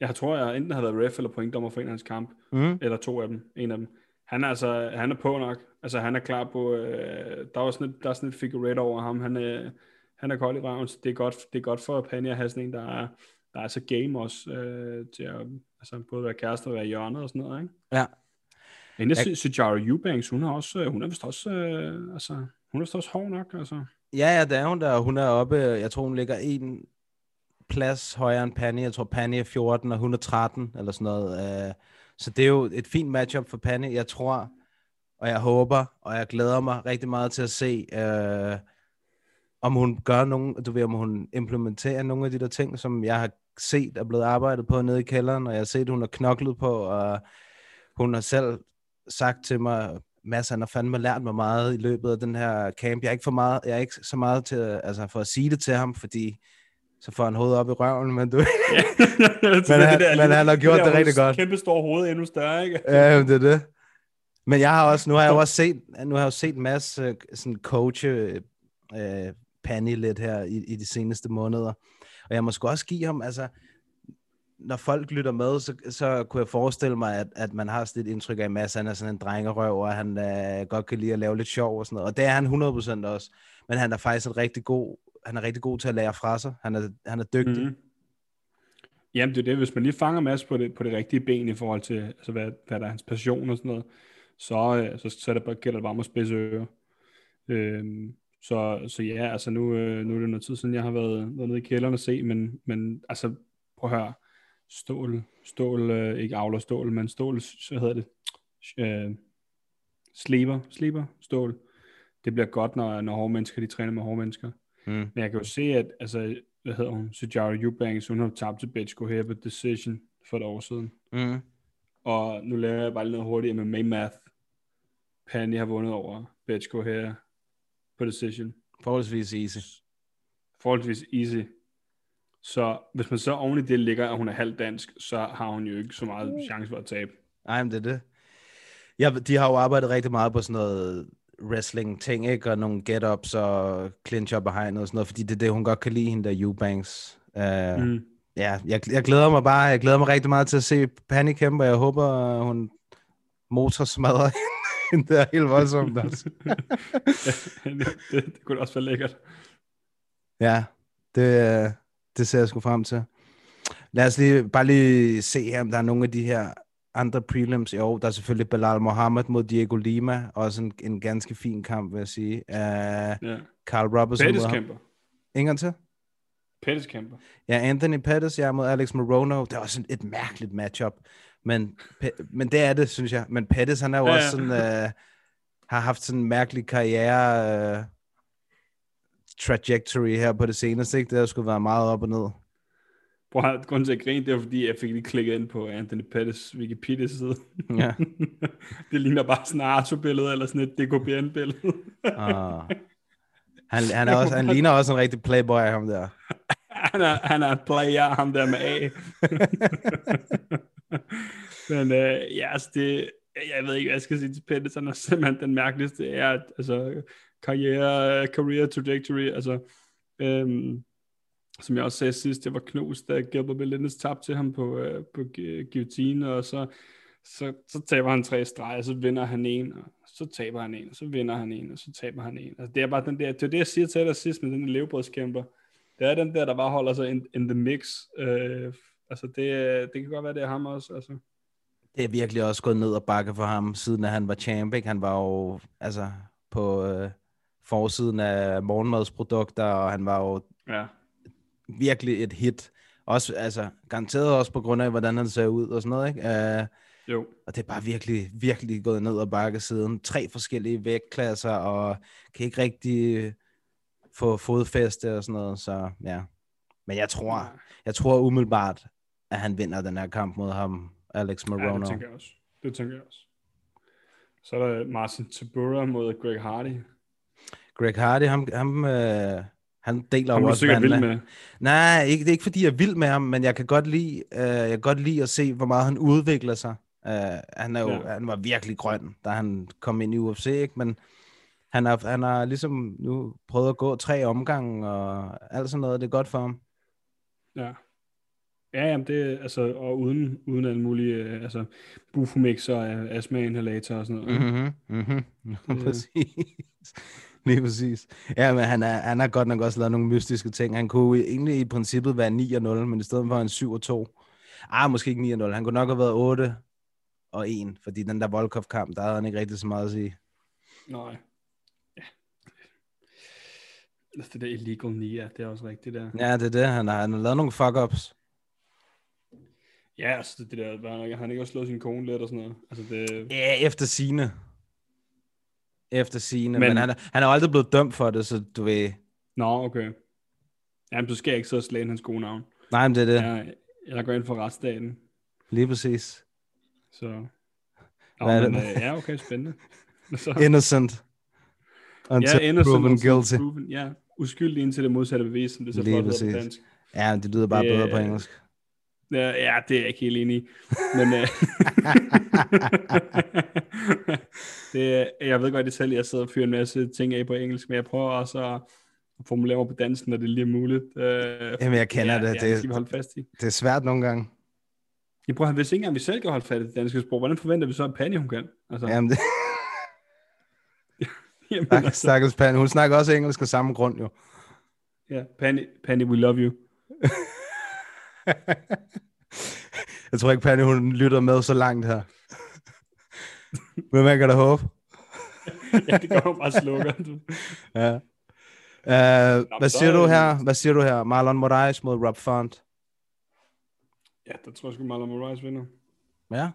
jeg tror, jeg enten har været ref eller pointdommer for en af hans kamp. Mm. eller to af dem, en af dem. Han er altså, han er på nok. Altså, han er klar på, øh, der, er sådan et, der er sådan et figurette over ham. Han, øh, han er kold i røven, så det er godt, det er godt for Penny at have sådan en, der er, der er så game også, øh, til at altså, både være kæreste og være hjørnet og sådan noget, ikke? Ja. Men jeg synes, Sejara Eubanks, hun er også, øh, hun er vist også, øh, altså, hun er vist også hård nok, altså. Ja, ja, det er hun der. Hun er oppe, jeg tror, hun ligger en plads højere end Penny. Jeg tror, Penny er 14, og hun er 13, eller sådan noget. Øh, Så det er jo et fint matchup for Penny. Jeg tror, og jeg håber, og jeg glæder mig rigtig meget til at se, øh, om hun gør nogle, du ved, om hun implementerer nogle af de der ting, som jeg har set er blevet arbejdet på nede i kælderen, og jeg har set, hun har knoklet på, og hun har selv sagt til mig, Mads, han har fandme lært mig meget i løbet af den her camp. Jeg er ikke, for meget, jeg er ikke så meget til, altså for at sige det til ham, fordi så får han hovedet op i røven, men du, men, han- men han har gjort det rigtig godt. Kæmpe store hoved endnu større, ikke? Ja, det er det. Men jeg har også, nu har jeg også set, nu har jeg jo set Mads øh, sådan coache øh, Penny lidt her i, i de seneste måneder. Og jeg må sgu også give ham, altså, når folk lytter med, så, så kunne jeg forestille mig, at, at man har sådan et indtryk af, at Mads han er sådan en drengerøv, og han øh, godt kan lide at lave lidt sjov og sådan noget. Og det er han 100% også. Men han er faktisk en rigtig god, han er rigtig god til at lære fra sig. Han er, han er dygtig. Mm. Jamen det er det, hvis man lige fanger Mads på det, på det rigtige ben i forhold til, altså, hvad, hvad der er hans passion og sådan noget, så, øh, så, så det bare, gælder det bare om at spidse ører. Øhm, så, så ja, altså nu, øh, nu er det noget tid siden, jeg har været, været nede i kælderen og se, men, men altså, prøv at høre, stål, stål, øh, ikke avler stål, men stål, så hedder det, øh, sliber, sliber, stål. Det bliver godt, når, når hårde mennesker, de træner med hårde mennesker. Mm. Men jeg kan jo se, at altså, hvad hedder hun, Sejara Eubanks, hun har tabt til Betchko her på Decision for et år siden. Mm. Og nu laver jeg bare noget hurtigt med math. Penny har vundet over Betchko her på Decision. Forholdsvis easy. Forholdsvis easy. Så hvis man så oven i det ligger, at hun er halvt dansk, så har hun jo ikke så meget chance for at tabe. Ej, men det er det. Ja, de har jo arbejdet rigtig meget på sådan noget wrestling-ting, ikke? Og nogle get-ups og clinch up behind og sådan noget, fordi det er det, hun godt kan lide, hende der Eubanks. Uh, Mm. Ja, jeg, jeg glæder mig bare. Jeg glæder mig rigtig meget til at se Penny kæmpe, og jeg håber, hun motorsmadrer hende der helt voldsomt. Altså. det, det, det kunne da også være lækkert. Ja, det, øh, det ser jeg sgu frem til. Lad os lige, bare lige se her, om der er nogle af de her andre prelims. Jo, der er selvfølgelig Belal Mohammed mod Diego Lima. Også en, en ganske fin kamp, vil jeg sige. Uh, Ja. Carl Robertson Pettis kæmper. Ingen til? Pettis kæmper. Ja, Anthony Pettis, jeg er mod Alex Morono. Det er også et, mærkeligt matchup. Men, Pe- men det er det, synes jeg. Men Pettis, han er jo Ja, ja, ja. også sådan, uh, har haft sådan en mærkelig karriere uh, trajectory her på det seneste. Ikke? Det har sgu været meget op og ned. Prøv at grunden til at grine, det var fordi, jeg fik lige klikket ind på Anthony Pettis Wikipedia-side. Ja. det ligner bare sådan et Arto-billede, eller sådan et DKBN-billede. Uh, han, han, er også, han ligner også en rigtig playboy, ham der. han, er, han er player, ham der med A. Men øh, ja, altså det, jeg ved ikke, hvad jeg skal sige til Pettis. Han er simpelthen den mærkeligste. Er, altså, karriere, career trajectory, altså, øhm, som jeg også sagde sidst, det var knust, da Gilbert Melendez tabte til ham på, øh, på guillotine, og så, så, så taber han tre streger, så vinder han en, og så taber han en, og så vinder han en, og så taber han en. Altså, det er bare den der, det er det, jeg siger til dig sidst med den der levebrødskæmper. Det er den der, der bare holder sig in, in the mix. Øh, altså, det, det kan godt være, det er ham også. Altså. Det er virkelig også gået ned og bakke for ham, siden at han var champ. Ikke? Han var jo altså, på øh, forsiden af morgenmadsprodukter, og han var jo Ja. virkelig et hit. Også, altså, garanteret også på grund af, hvordan han ser ud og sådan noget, ikke? Uh, Jo. og det er bare virkelig, virkelig gået ned og bakke siden. Tre forskellige vægtklasser, og kan ikke rigtig få fodfæste og sådan noget, så ja. Men jeg tror, jeg tror umiddelbart, at han vinder den her kamp mod ham, Alex Ja, Morono. det tænker jeg også. Det tænker jeg også. Så er der Marcin Tabura mod Greg Hardy. Greg Hardy, ham, ham, øh, han deler er du også vild vandene. med. Nej, ikke, det er ikke fordi, jeg er vild med ham, men jeg kan godt lide, øh, jeg kan godt lide at se, hvor meget han udvikler sig. Øh, han, er jo, Ja. han var virkelig grøn, da han kom ind i UFC, ikke? men han har, han har ligesom nu prøvet at gå tre omgange, og alt sådan noget, det er godt for ham. Ja. Ja, jamen det, altså, og uden, uden alle mulige, øh, altså, bufomix og astma-inhalator og sådan noget. Mm. Mm-hmm. Mm-hmm. Det- præcis. Lige præcis. Ja, men han, er, han har godt nok også lavet nogle mystiske ting. Han kunne egentlig i princippet være 9 og 0, men i stedet for en 7 og 2. Ah, måske ikke 9 og 0. Han kunne nok have været 8 og 1, fordi den der Volkov-kamp, der havde han ikke rigtig så meget at sige. Nej. Ja. Det der illegal Nia, det er også rigtigt der. Ja, det er det. Han har, han har lavet nogle fuck-ups. Ja, altså det, det der, han, han har ikke også slået sin kone lidt og sådan noget. Altså det, Ja, efter sine. Efter sine. Men, Men- han, er, han er jo aldrig blevet dømt for det, så du ved... nå, okay. Jamen, du skal ikke og slage hans gode navn. Nej, men det er det. Jeg, jeg går ind for retsstaten, Lige præcis. så... Nå, Hvad er men, det? øh, ja, okay, spændende. Så, Innocent. Until ja, innocent proven guilty. Proven, ja, uskyldig indtil det modsatte bevis, som det så Lige flot på dansk. Ja, det lyder bare Det- bedre på engelsk. Ja, ja, det er jeg ikke helt enig i. Men øh, det, jeg ved godt det selv, jeg sidder og fyrer en masse ting af på engelsk, men jeg prøver også at formulere mig på dansk, når det lige er muligt. Øh, Jamen, jeg kender ja, det. Ja, Det- skal vi holde fast i. Det er svært nogle gange. Jeg prøver, hvis ikke engang vi selv kan holde fast i det danske sprog, hvordan forventer vi så, at Penny hun kan? Altså, Jamen, det, jamen, stak, altså, stakkels Pan. Hun snakker også engelsk af samme grund, jo. ja, Penny, Penny, we love you. Jeg tror ikke, Penny, hun lytter med så langt her. Men man kan da håbe. ja, det går bare slukker. Du. Ja. Uh, hvad så siger er du her? Hvad siger du her? Marlon Moraes mod Rob Font. Ja, der tror jeg sgu, Marlon Moraes vinder. Ja.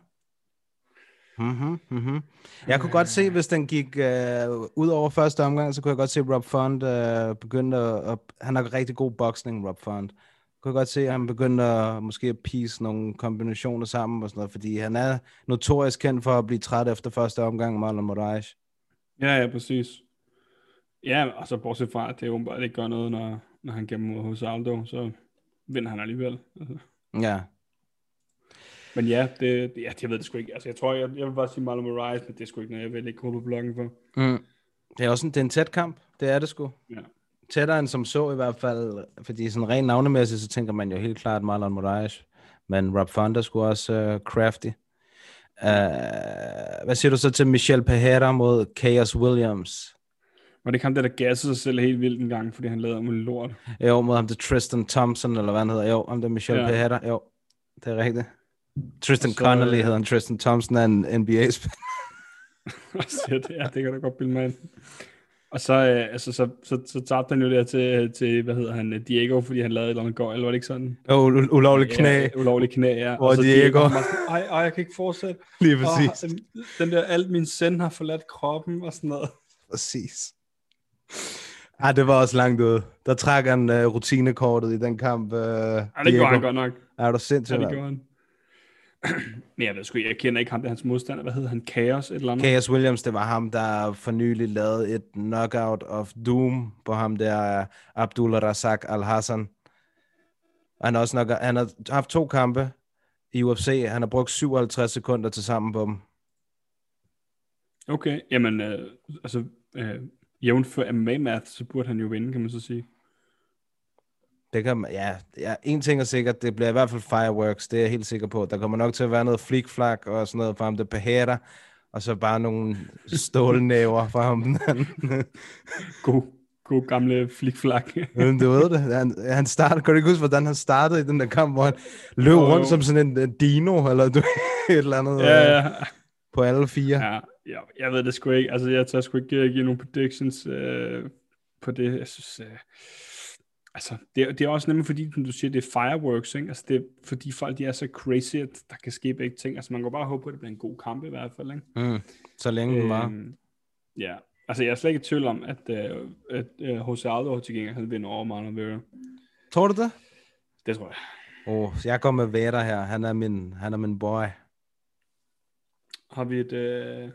Mm-hmm, mm-hmm. Jeg kunne godt se, hvis den gik uh, ud over første omgang, så kunne jeg godt se Rob Font uh, begynde at, at... Han har rigtig god boksning, Rob Font. Kunne godt se, at han begyndte at måske at piece nogle kombinationer sammen og sådan noget, fordi han er notorisk kendt for at blive træt efter første omgang, Marlon Moraes. Ja, ja, præcis. Ja, og så bortset fra, at det åbenbart ikke gør noget, når, når han gemmer mod hos Aldo, så vinder han alligevel. Altså. Ja. Men ja, det, det, ja, jeg ved det sgu ikke. Altså, jeg tror, jeg, jeg vil bare sige Marlon Moraes, men det er sgu ikke noget, jeg vil ikke gå på bloggen for. Mm. Det er også en, det er en tæt kamp. Det er det sgu. Ja. Tættere end som så i hvert fald, fordi sådan rent navnemæssigt, så tænker man jo helt klart Marlon Moraes, men Rob Fonda skulle også uh, crafty. Uh, hvad siger du så til Michel Pereira mod Chaos Williams? Var det ikke ham, der, der gassede sig selv helt vildt en gang, fordi han lavede om en lort? Jo, mod ham til Tristan Thompson, eller hvad han hedder. Jo, ham der Michel ja. Ja. Pereira. Jo, det er rigtigt. Tristan så, Connolly øh, hedder han. Tristan Thompson er en NBA-spiller. Ja, det kan du godt bilde mig ind. Og så, øh, altså, så, så, så tabte han jo der til, til, hvad hedder han, Diego, fordi han lavede et eller andet går, eller var det ikke sådan? Jo, u- ulovlig knæ. Ja, ulovlig knæ, ja. Hvor og så Diego- sådan, ej, ej, jeg kan ikke fortsætte. Lige præcis. Og, den der, alt min send har forladt kroppen og sådan noget. Præcis. Ej, det var også langt ude. Der trak han uh, rutinekortet i den kamp. Uh, Ej, det gjorde han godt nok. Er du Ja, sindssygt? det mand? gjorde han. Men jeg ved sgu jeg kender ikke ham, det er hans modstander. Hvad hedder han? Chaos, et eller andet? Chaos Williams, det var ham, der for nylig lavede et knockout of doom på ham der, uh, Abdul Razak Al-Hassan. Og Han har, også nok, han har haft to kampe i UFC. Han har brugt 57 sekunder til sammen på dem. Okay, jamen, øh, altså, øh, jævnt for MMA-math, så burde han jo vinde, kan man så sige. Det kan ja, ja, en ting er sikkert, det bliver i hvert fald fireworks, det er jeg helt sikker på. Der kommer nok til at være noget flikflak og sådan noget fra ham, der Pajera, og så bare nogle stålnæver fra ham. God, god gamle flikflak. Men du ved det, han, han startede, kan du ikke huske, hvordan han startede i den der kamp, hvor han løb Jo, rundt jo. som sådan en, en dino, eller du, et eller andet, ja, øh, ja. på alle fire. ja, ja, jeg ved det sgu ikke. Altså, jeg tør sgu ikke give nogle predictions øh, på det. Jeg synes, øh, altså, det, er- det er også nemlig fordi, som du siger, det er fireworks, ikke? Altså, det er fordi folk, de er så crazy, at der kan ske begge ting. Altså, man kan bare håbe på, at det bliver en god kamp i hvert fald, ikke? Mm, så længe den var. Øhm, ja, altså jeg er slet ikke i tvivl om, at, øh, at øh, Jose Aldo til gengæld han vinder over Marlon Vera. Tror du det? Det tror jeg. Åh, oh, jeg går med Vader her. Han er min, han er min boy. Har vi et, øh,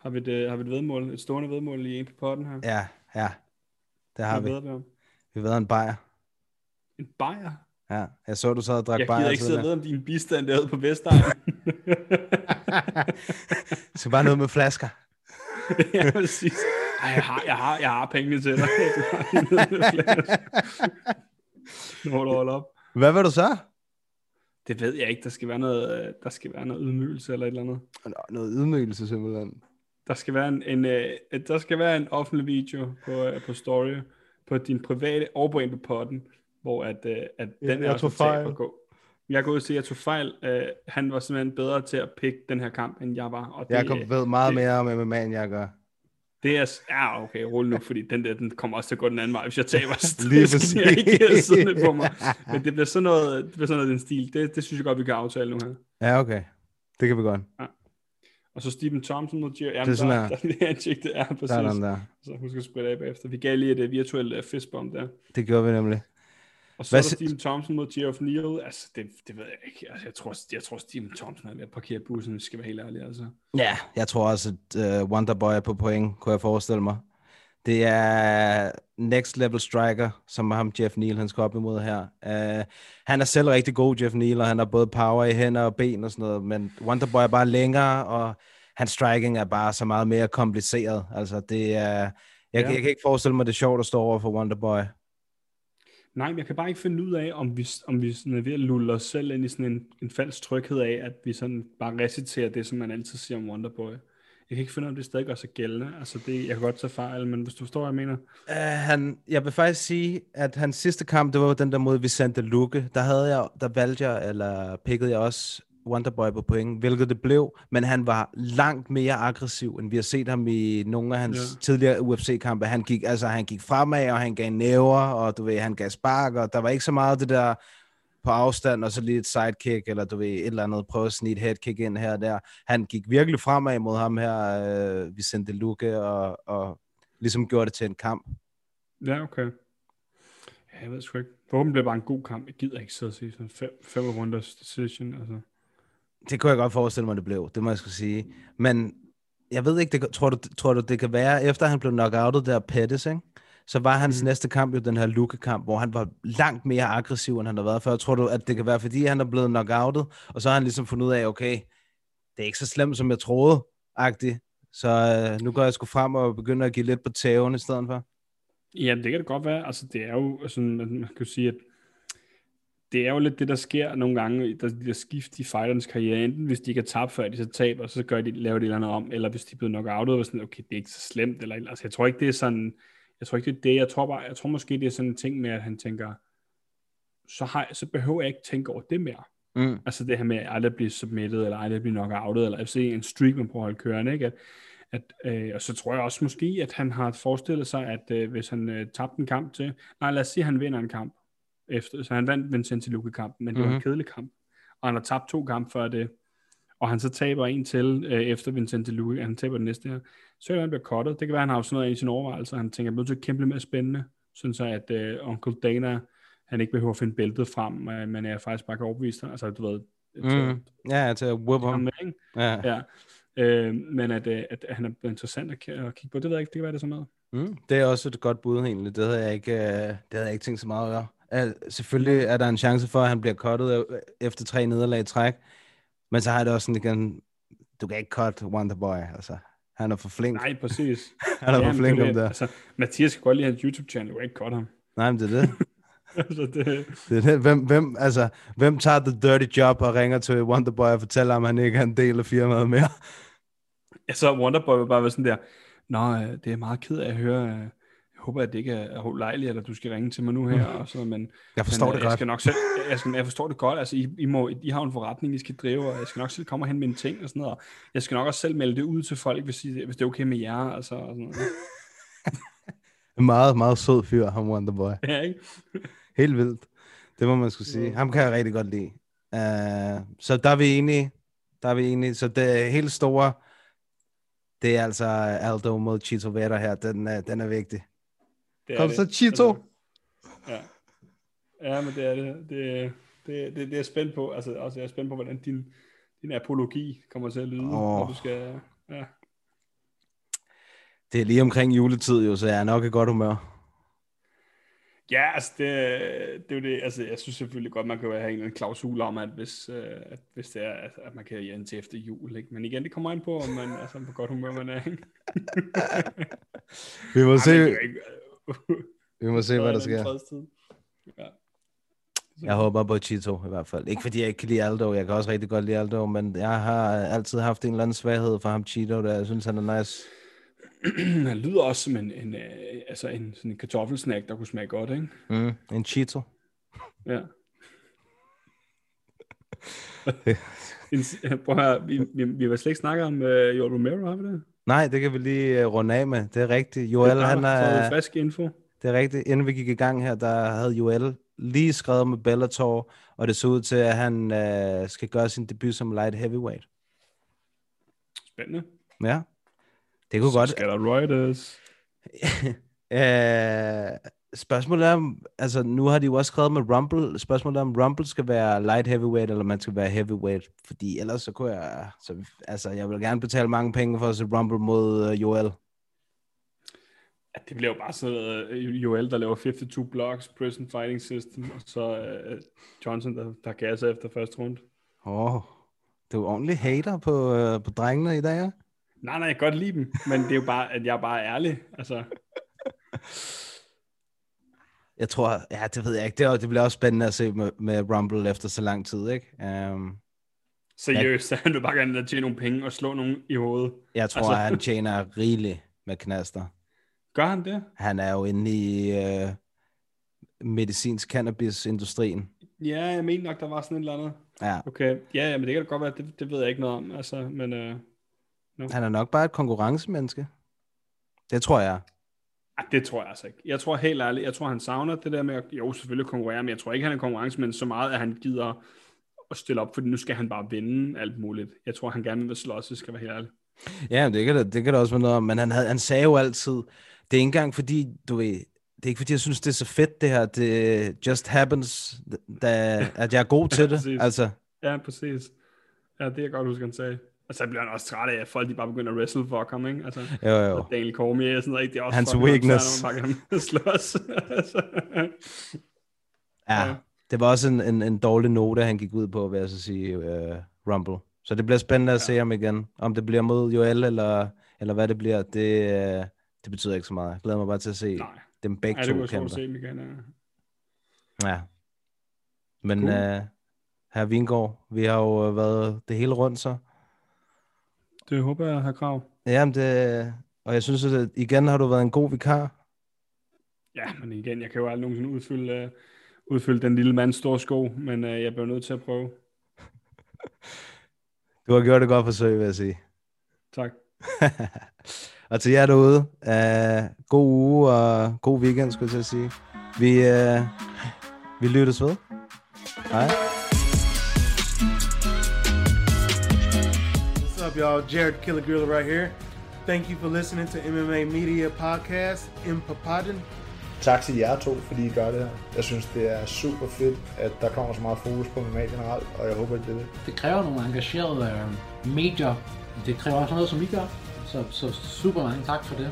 har vi et, øh, har vi et vedmål, et stående vedmål i en på potten her? Ja, ja. Det har vi. Hvad ved vi? Vi ved en bajer. En bajer? Ja, jeg så, du sad og drak Jeg bajer. gider ikke sidde vide om din bistand derude på Vestegn. Skal bare noget med flasker. ja, præcis. Ej, jeg har, jeg har, jeg har pengene til dig. Når du holder op. Hvad vil du så? Det ved jeg ikke. Der skal være noget, der skal være noget ydmygelse eller et eller andet. Noget ydmygelse simpelthen. Der skal være en, en, øh, der skal være en offentlig video på, øh, på story, på din private og på en på potten, hvor at, øh, at Ja, den jeg er tog også tab fejl. at gå. Jeg går ud og siger, at jeg tog fejl. Øh, han var simpelthen bedre til at pick den her kamp, end jeg var. Og det, Jakob øh, ved meget det- mere om MMA, end jeg gør. Det er, ja, okay, rolig nu, fordi den der, den kommer også til at gå den anden vej, hvis jeg taber. Så Lige det skal jeg ikke siddende på mig. Men det bliver sådan noget, det bliver sådan noget den stil. Det, det synes jeg godt, vi kan aftale nu her. Ja, okay. Det kan vi godt. Og så Stephen Thompson mod Jerry. Jamen, Det er sådan der, der, der, der, det er præcis. Sådan der. Så husk at spritte af bagefter. Vi gav lige et uh, virtuelt uh, fistbump der. Det gjorde vi nemlig. Og så Hvad er der Stephen Thompson mod Geoff Neal. Altså, det, det ved jeg ikke. Altså, jeg tror, jeg tror Stephen Thompson er ved at parkere bussen, hvis jeg skal være helt ærlig. Altså. Ja, jeg tror også, at uh, Wonderboy er på point, kunne jeg forestille mig. Det er next level striker, som ham Jeff Neal, han skal op imod her. Uh, han er selv rigtig god, Jeff Neal, og han har både power i hænder og ben og sådan noget, men Wonderboy er bare længere, og hans striking er bare så meget mere kompliceret. Altså, det er... Jeg, Ja. jeg kan ikke forestille mig, det er sjovt at stå over for Wonderboy. Nej, men jeg kan bare ikke finde ud af, om vi, om vi sådan er ved at lulle os selv ind i sådan en, en falsk tryghed af, at vi sådan bare reciterer det, som man altid siger om Wonderboy. Jeg kan ikke finde ud af, om det stadig gør sig gældende. Altså, det, jeg kan godt tage fejl, men hvis du forstår, hvad jeg mener. Uh, han, jeg vil faktisk sige, at hans sidste kamp, det var den der mod Vicente Luque. Der havde jeg, der valgte jeg, eller pikkede jeg også Wonderboy på point, hvilket det blev, men han var langt mere aggressiv, end vi har set ham i nogle af hans Ja. tidligere UFC-kampe. Han gik, altså, han gik fremad, og han gav næver, og du ved, han gav spark, og der var ikke så meget af det der på afstand, og så lige et sidekick, eller du ved, et eller andet, prøve at snige et headkick ind her og der. Han gik virkelig fremad mod ham her, øh, Vicente Luque, og, og ligesom gjorde det til en kamp. Ja, okay. Ja, jeg ved sgu ikke. Forhåbentlig bliver det bare en god kamp. Jeg gider ikke sidde og sige sådan fem, fem runders decision. Altså. Det kunne jeg godt forestille mig, det blev. Det må jeg skulle sige. Men jeg ved ikke, det, tror, du, tror du, det kan være, efter han blev knockoutet der Pettis, ikke? Så var hans mm. næste kamp jo den her Luke-kamp, hvor han var langt mere aggressiv, end han har været før. Tror du, at det kan være, fordi han er blevet knockoutet, og så har han ligesom fundet ud af, okay, det er ikke så slemt, som jeg troede, agtigt. Så øh, nu går jeg sgu frem og begynder at give lidt på tæven i stedet for. Ja, det kan det godt være. Altså, det er jo at man kan sige, at det er jo lidt det, der sker nogle gange, der, de der skift i fighternes karriere. Enten hvis de ikke er tabt før, de så taber, så gør de, laver de et eller andet om, eller hvis de er blevet knockoutet, og sådan, okay, det er ikke så slemt. Eller, altså, jeg tror ikke, det er sådan, jeg tror ikke, det er det. Jeg tror, bare, jeg tror måske, det er sådan en ting med, at han tænker, så, har, så behøver jeg ikke tænke over det mere. Mm. Altså det her med at aldrig blive submitted, eller aldrig blive knockoutet, eller se en streak, man prøver at holde kørende, ikke? At, at, øh, og så tror jeg også måske, at han har forestillet sig, at øh, hvis han øh, tabte en kamp til, nej lad os sige, at han vinder en kamp, efter, så han vandt Vincent Luque-kampen, men det mm-hmm. var en Mhm. kedelig kamp, og han har tabt to kampe før det, og han så taber en til øh, efter Vincent Luque, han taber den næste her, så være, han bliver cuttet. Det kan være, han har sådan noget i sin overvejelse, han tænker, jeg er nødt til at kæmpe mere spændende, sådan så at øh, Onkel Dana, han ikke behøver at finde bæltet frem, øh, men jeg faktisk bare kan overbevise ham, altså du ved, Mm. Ja, til at whoop ham ham. med, ikke? Ja. Ja. Øh, men at, øh, at han er interessant at, at kigge på, det ved jeg ikke, det kan være det er sådan noget. Mm. Det er også et godt bud egentlig. Det havde jeg ikke, øh, det havde jeg ikke tænkt så meget over. Uh, selvfølgelig er der en chance for, at han bliver cuttet øh, efter tre nederlag i træk. Men så har jeg det også sådan igen, du kan ikke cut Wonderboy. Altså, han er for flink. Nej, præcis. han er for Jamen, flink om det. Altså, Mathias kan godt lide hans YouTube-channel, du kan ikke cut ham. Nej, men det er det. altså, det, det, er det. Hvem, hvem, altså, hvem tager the dirty job og ringer til Wonderboy og fortæller ham, at han ikke er en del af firmaet mere? ja, så Wonderboy vil bare være sådan der, Nå, øh, det er meget ked af at høre, øh, håber, at det ikke er ulejligt, at du skal ringe til mig nu her, og sådan, men, Jeg forstår men, det øh, jeg godt. skal nok selv, jeg, skal, jeg forstår det godt, altså I, I, må, I har en forretning, I skal drive, og jeg skal nok selv komme og hente mine ting og sådan noget, og jeg skal nok også selv melde det ud til folk, hvis, I, hvis det er okay med jer, altså, og sådan noget. Meget, meget sød fyr, ham Wonderboy. Ja, ikke? Helt vildt. Det må man skulle sige. Ham kan jeg rigtig godt lide. Uh, så der er vi enige. Der er vi enige. Så det helt store, det er altså Aldo mod Chito Vera her. Den, er, den er vigtig. Det Kom det. så, Chito. Altså, ja. ja, men det er det. Det, det, det, det er jeg spændt på. Altså, også jeg er spændt på, hvordan din, din apologi kommer til at lyde, oh. når du skal... Ja. Det er lige omkring juletid jo, så jeg er nok i godt humør. Ja, altså det, det er jo det, altså jeg synes selvfølgelig godt, man kan have en eller anden klausul om, at hvis, øh, at hvis det er, at, at man kan hjælpe til efter jul, ikke? Men igen, det kommer an på, om man er sådan på godt humør, man er, ikke? Vi må Ej, se, men det er jo ikke, vi må se hvad der sker. Ja. Jeg håber på Chito i hvert fald. Ikke fordi jeg ikke kan lide Aldo. Jeg kan også rigtig godt lide Aldo, men jeg har altid haft en eller anden svaghed for ham Chito, der jeg synes, han er nice. Han lyder også som en, en, øh, altså en, sådan en kartoffelsnack, der kunne smage godt, ikke? Mm, en Chito. Ja. En- Prøv at høre, vi, vi, vi har slet ikke snakket om uh, Joel Romero, har vi det? Nej, det kan vi lige uh, runde af med. Det er rigtigt. Joel, han er... er... frisk info. Det er rigtigt. Inden vi gik i gang her, der havde Joel lige skrevet med Bellator, og det så ud til, at han øh, skal gøre sin debut som light heavyweight. Spændende. Ja, det kunne godt. Skal der Reuters? Øh, spørgsmålet er, om- altså nu har de jo også skrevet med Rumble, spørgsmålet er, om Rumble skal være light heavyweight, eller man skal være heavyweight, fordi ellers så kunne jeg, så, altså jeg vil gerne betale mange penge for at se Rumble mod uh, Joel. Ja, det bliver jo bare sådan noget, uh, Joel, der laver 52 blocks, Prison Fighting System, og så uh, Johnson, der, der gasser efter første runde. Åh, oh, du er ordentlig hater på, uh, på drengene i dag, ja? Nej, nej, jeg kan godt lide dem, men det er jo bare, at jeg er bare ærlig. Altså, Jeg tror, ja, det ved jeg ikke. Det, det bliver også spændende at se med, med Rumble efter så lang tid, ikke? Um, seriøst, han vil bare gerne tjene nogle penge og slå nogen i hovedet. jeg tror, Altså- han tjener rigeligt med knaster. Gør han det? Han er jo inde i uh, medicinsk cannabis-industrien. Ja, jeg mener nok, der var sådan et eller andet. Ja, Okay, ja, ja men det kan da godt være, det, det ved jeg ikke noget om, altså, men uh, han er nok bare et konkurrencemenneske. Det tror jeg. Det tror jeg altså ikke. Jeg tror helt ærligt, jeg tror, han savner det der med, at jo, selvfølgelig konkurrere, men jeg tror ikke, han er konkurrencemand så meget, at han gider at stille op, fordi nu skal han bare vinde alt muligt. Jeg tror, han gerne vil slås, det skal være helt ærligt. Ja, det kan, det kan da også være noget om, men han, havde, han sagde jo altid, det er ikke engang fordi, du ved, det er ikke fordi, jeg synes, det er så fedt det her, det just happens, da, at jeg er god til det. Præcis. altså, Ja, præcis. Ja, det er jeg godt huske, han sagde. Og så bliver han også træt af, at folk de bare begynder at wrestle for ham, ikke? Altså, jo, jo. og Daniel Cormier og sådan noget, ikke? Det er også Hans weakness. bare kan slås. Ja, det var også en, en, en dårlig note, han gik ud på, vil jeg så sige, uh, Rumble. Så det bliver spændende at ja. se ham igen. Om det bliver mod Joel, eller, eller hvad det bliver, det, uh, det betyder ikke så meget. Jeg glæder mig bare til at se Nej. dem begge Ja, det to var sjovt kæmper. at se, Michael. Ja. Ja. Men Cool. uh, her Vingård, vi har jo øh, været det hele rundt så. Det håber jeg, har krav. Jamen det, og jeg synes, at igen har du været en god vikar. Ja, men igen, jeg kan jo aldrig nogensinde udfylde, uh, udfylde den lille mands store sko, men uh, jeg bliver nødt til at prøve. Du har gjort et godt forsøg, vil jeg sige. Tak. og til jer derude, uh, god uge og god weekend, skulle jeg til at sige. Vi, uh, vi lyttes ved. Hej. Up, y'all? Jared Killer Gorilla right here. Thank you for listening to MMA Media Podcast in Papadon. Tak til jer to, fordi I gør det her. Jeg synes, det er super fedt, at der kommer så meget fokus på MMA generelt, og jeg håber, at det er det. det kræver nogle engagerede øh, medier. Det kræver også noget, som I gør. Så, så super mange tak for det.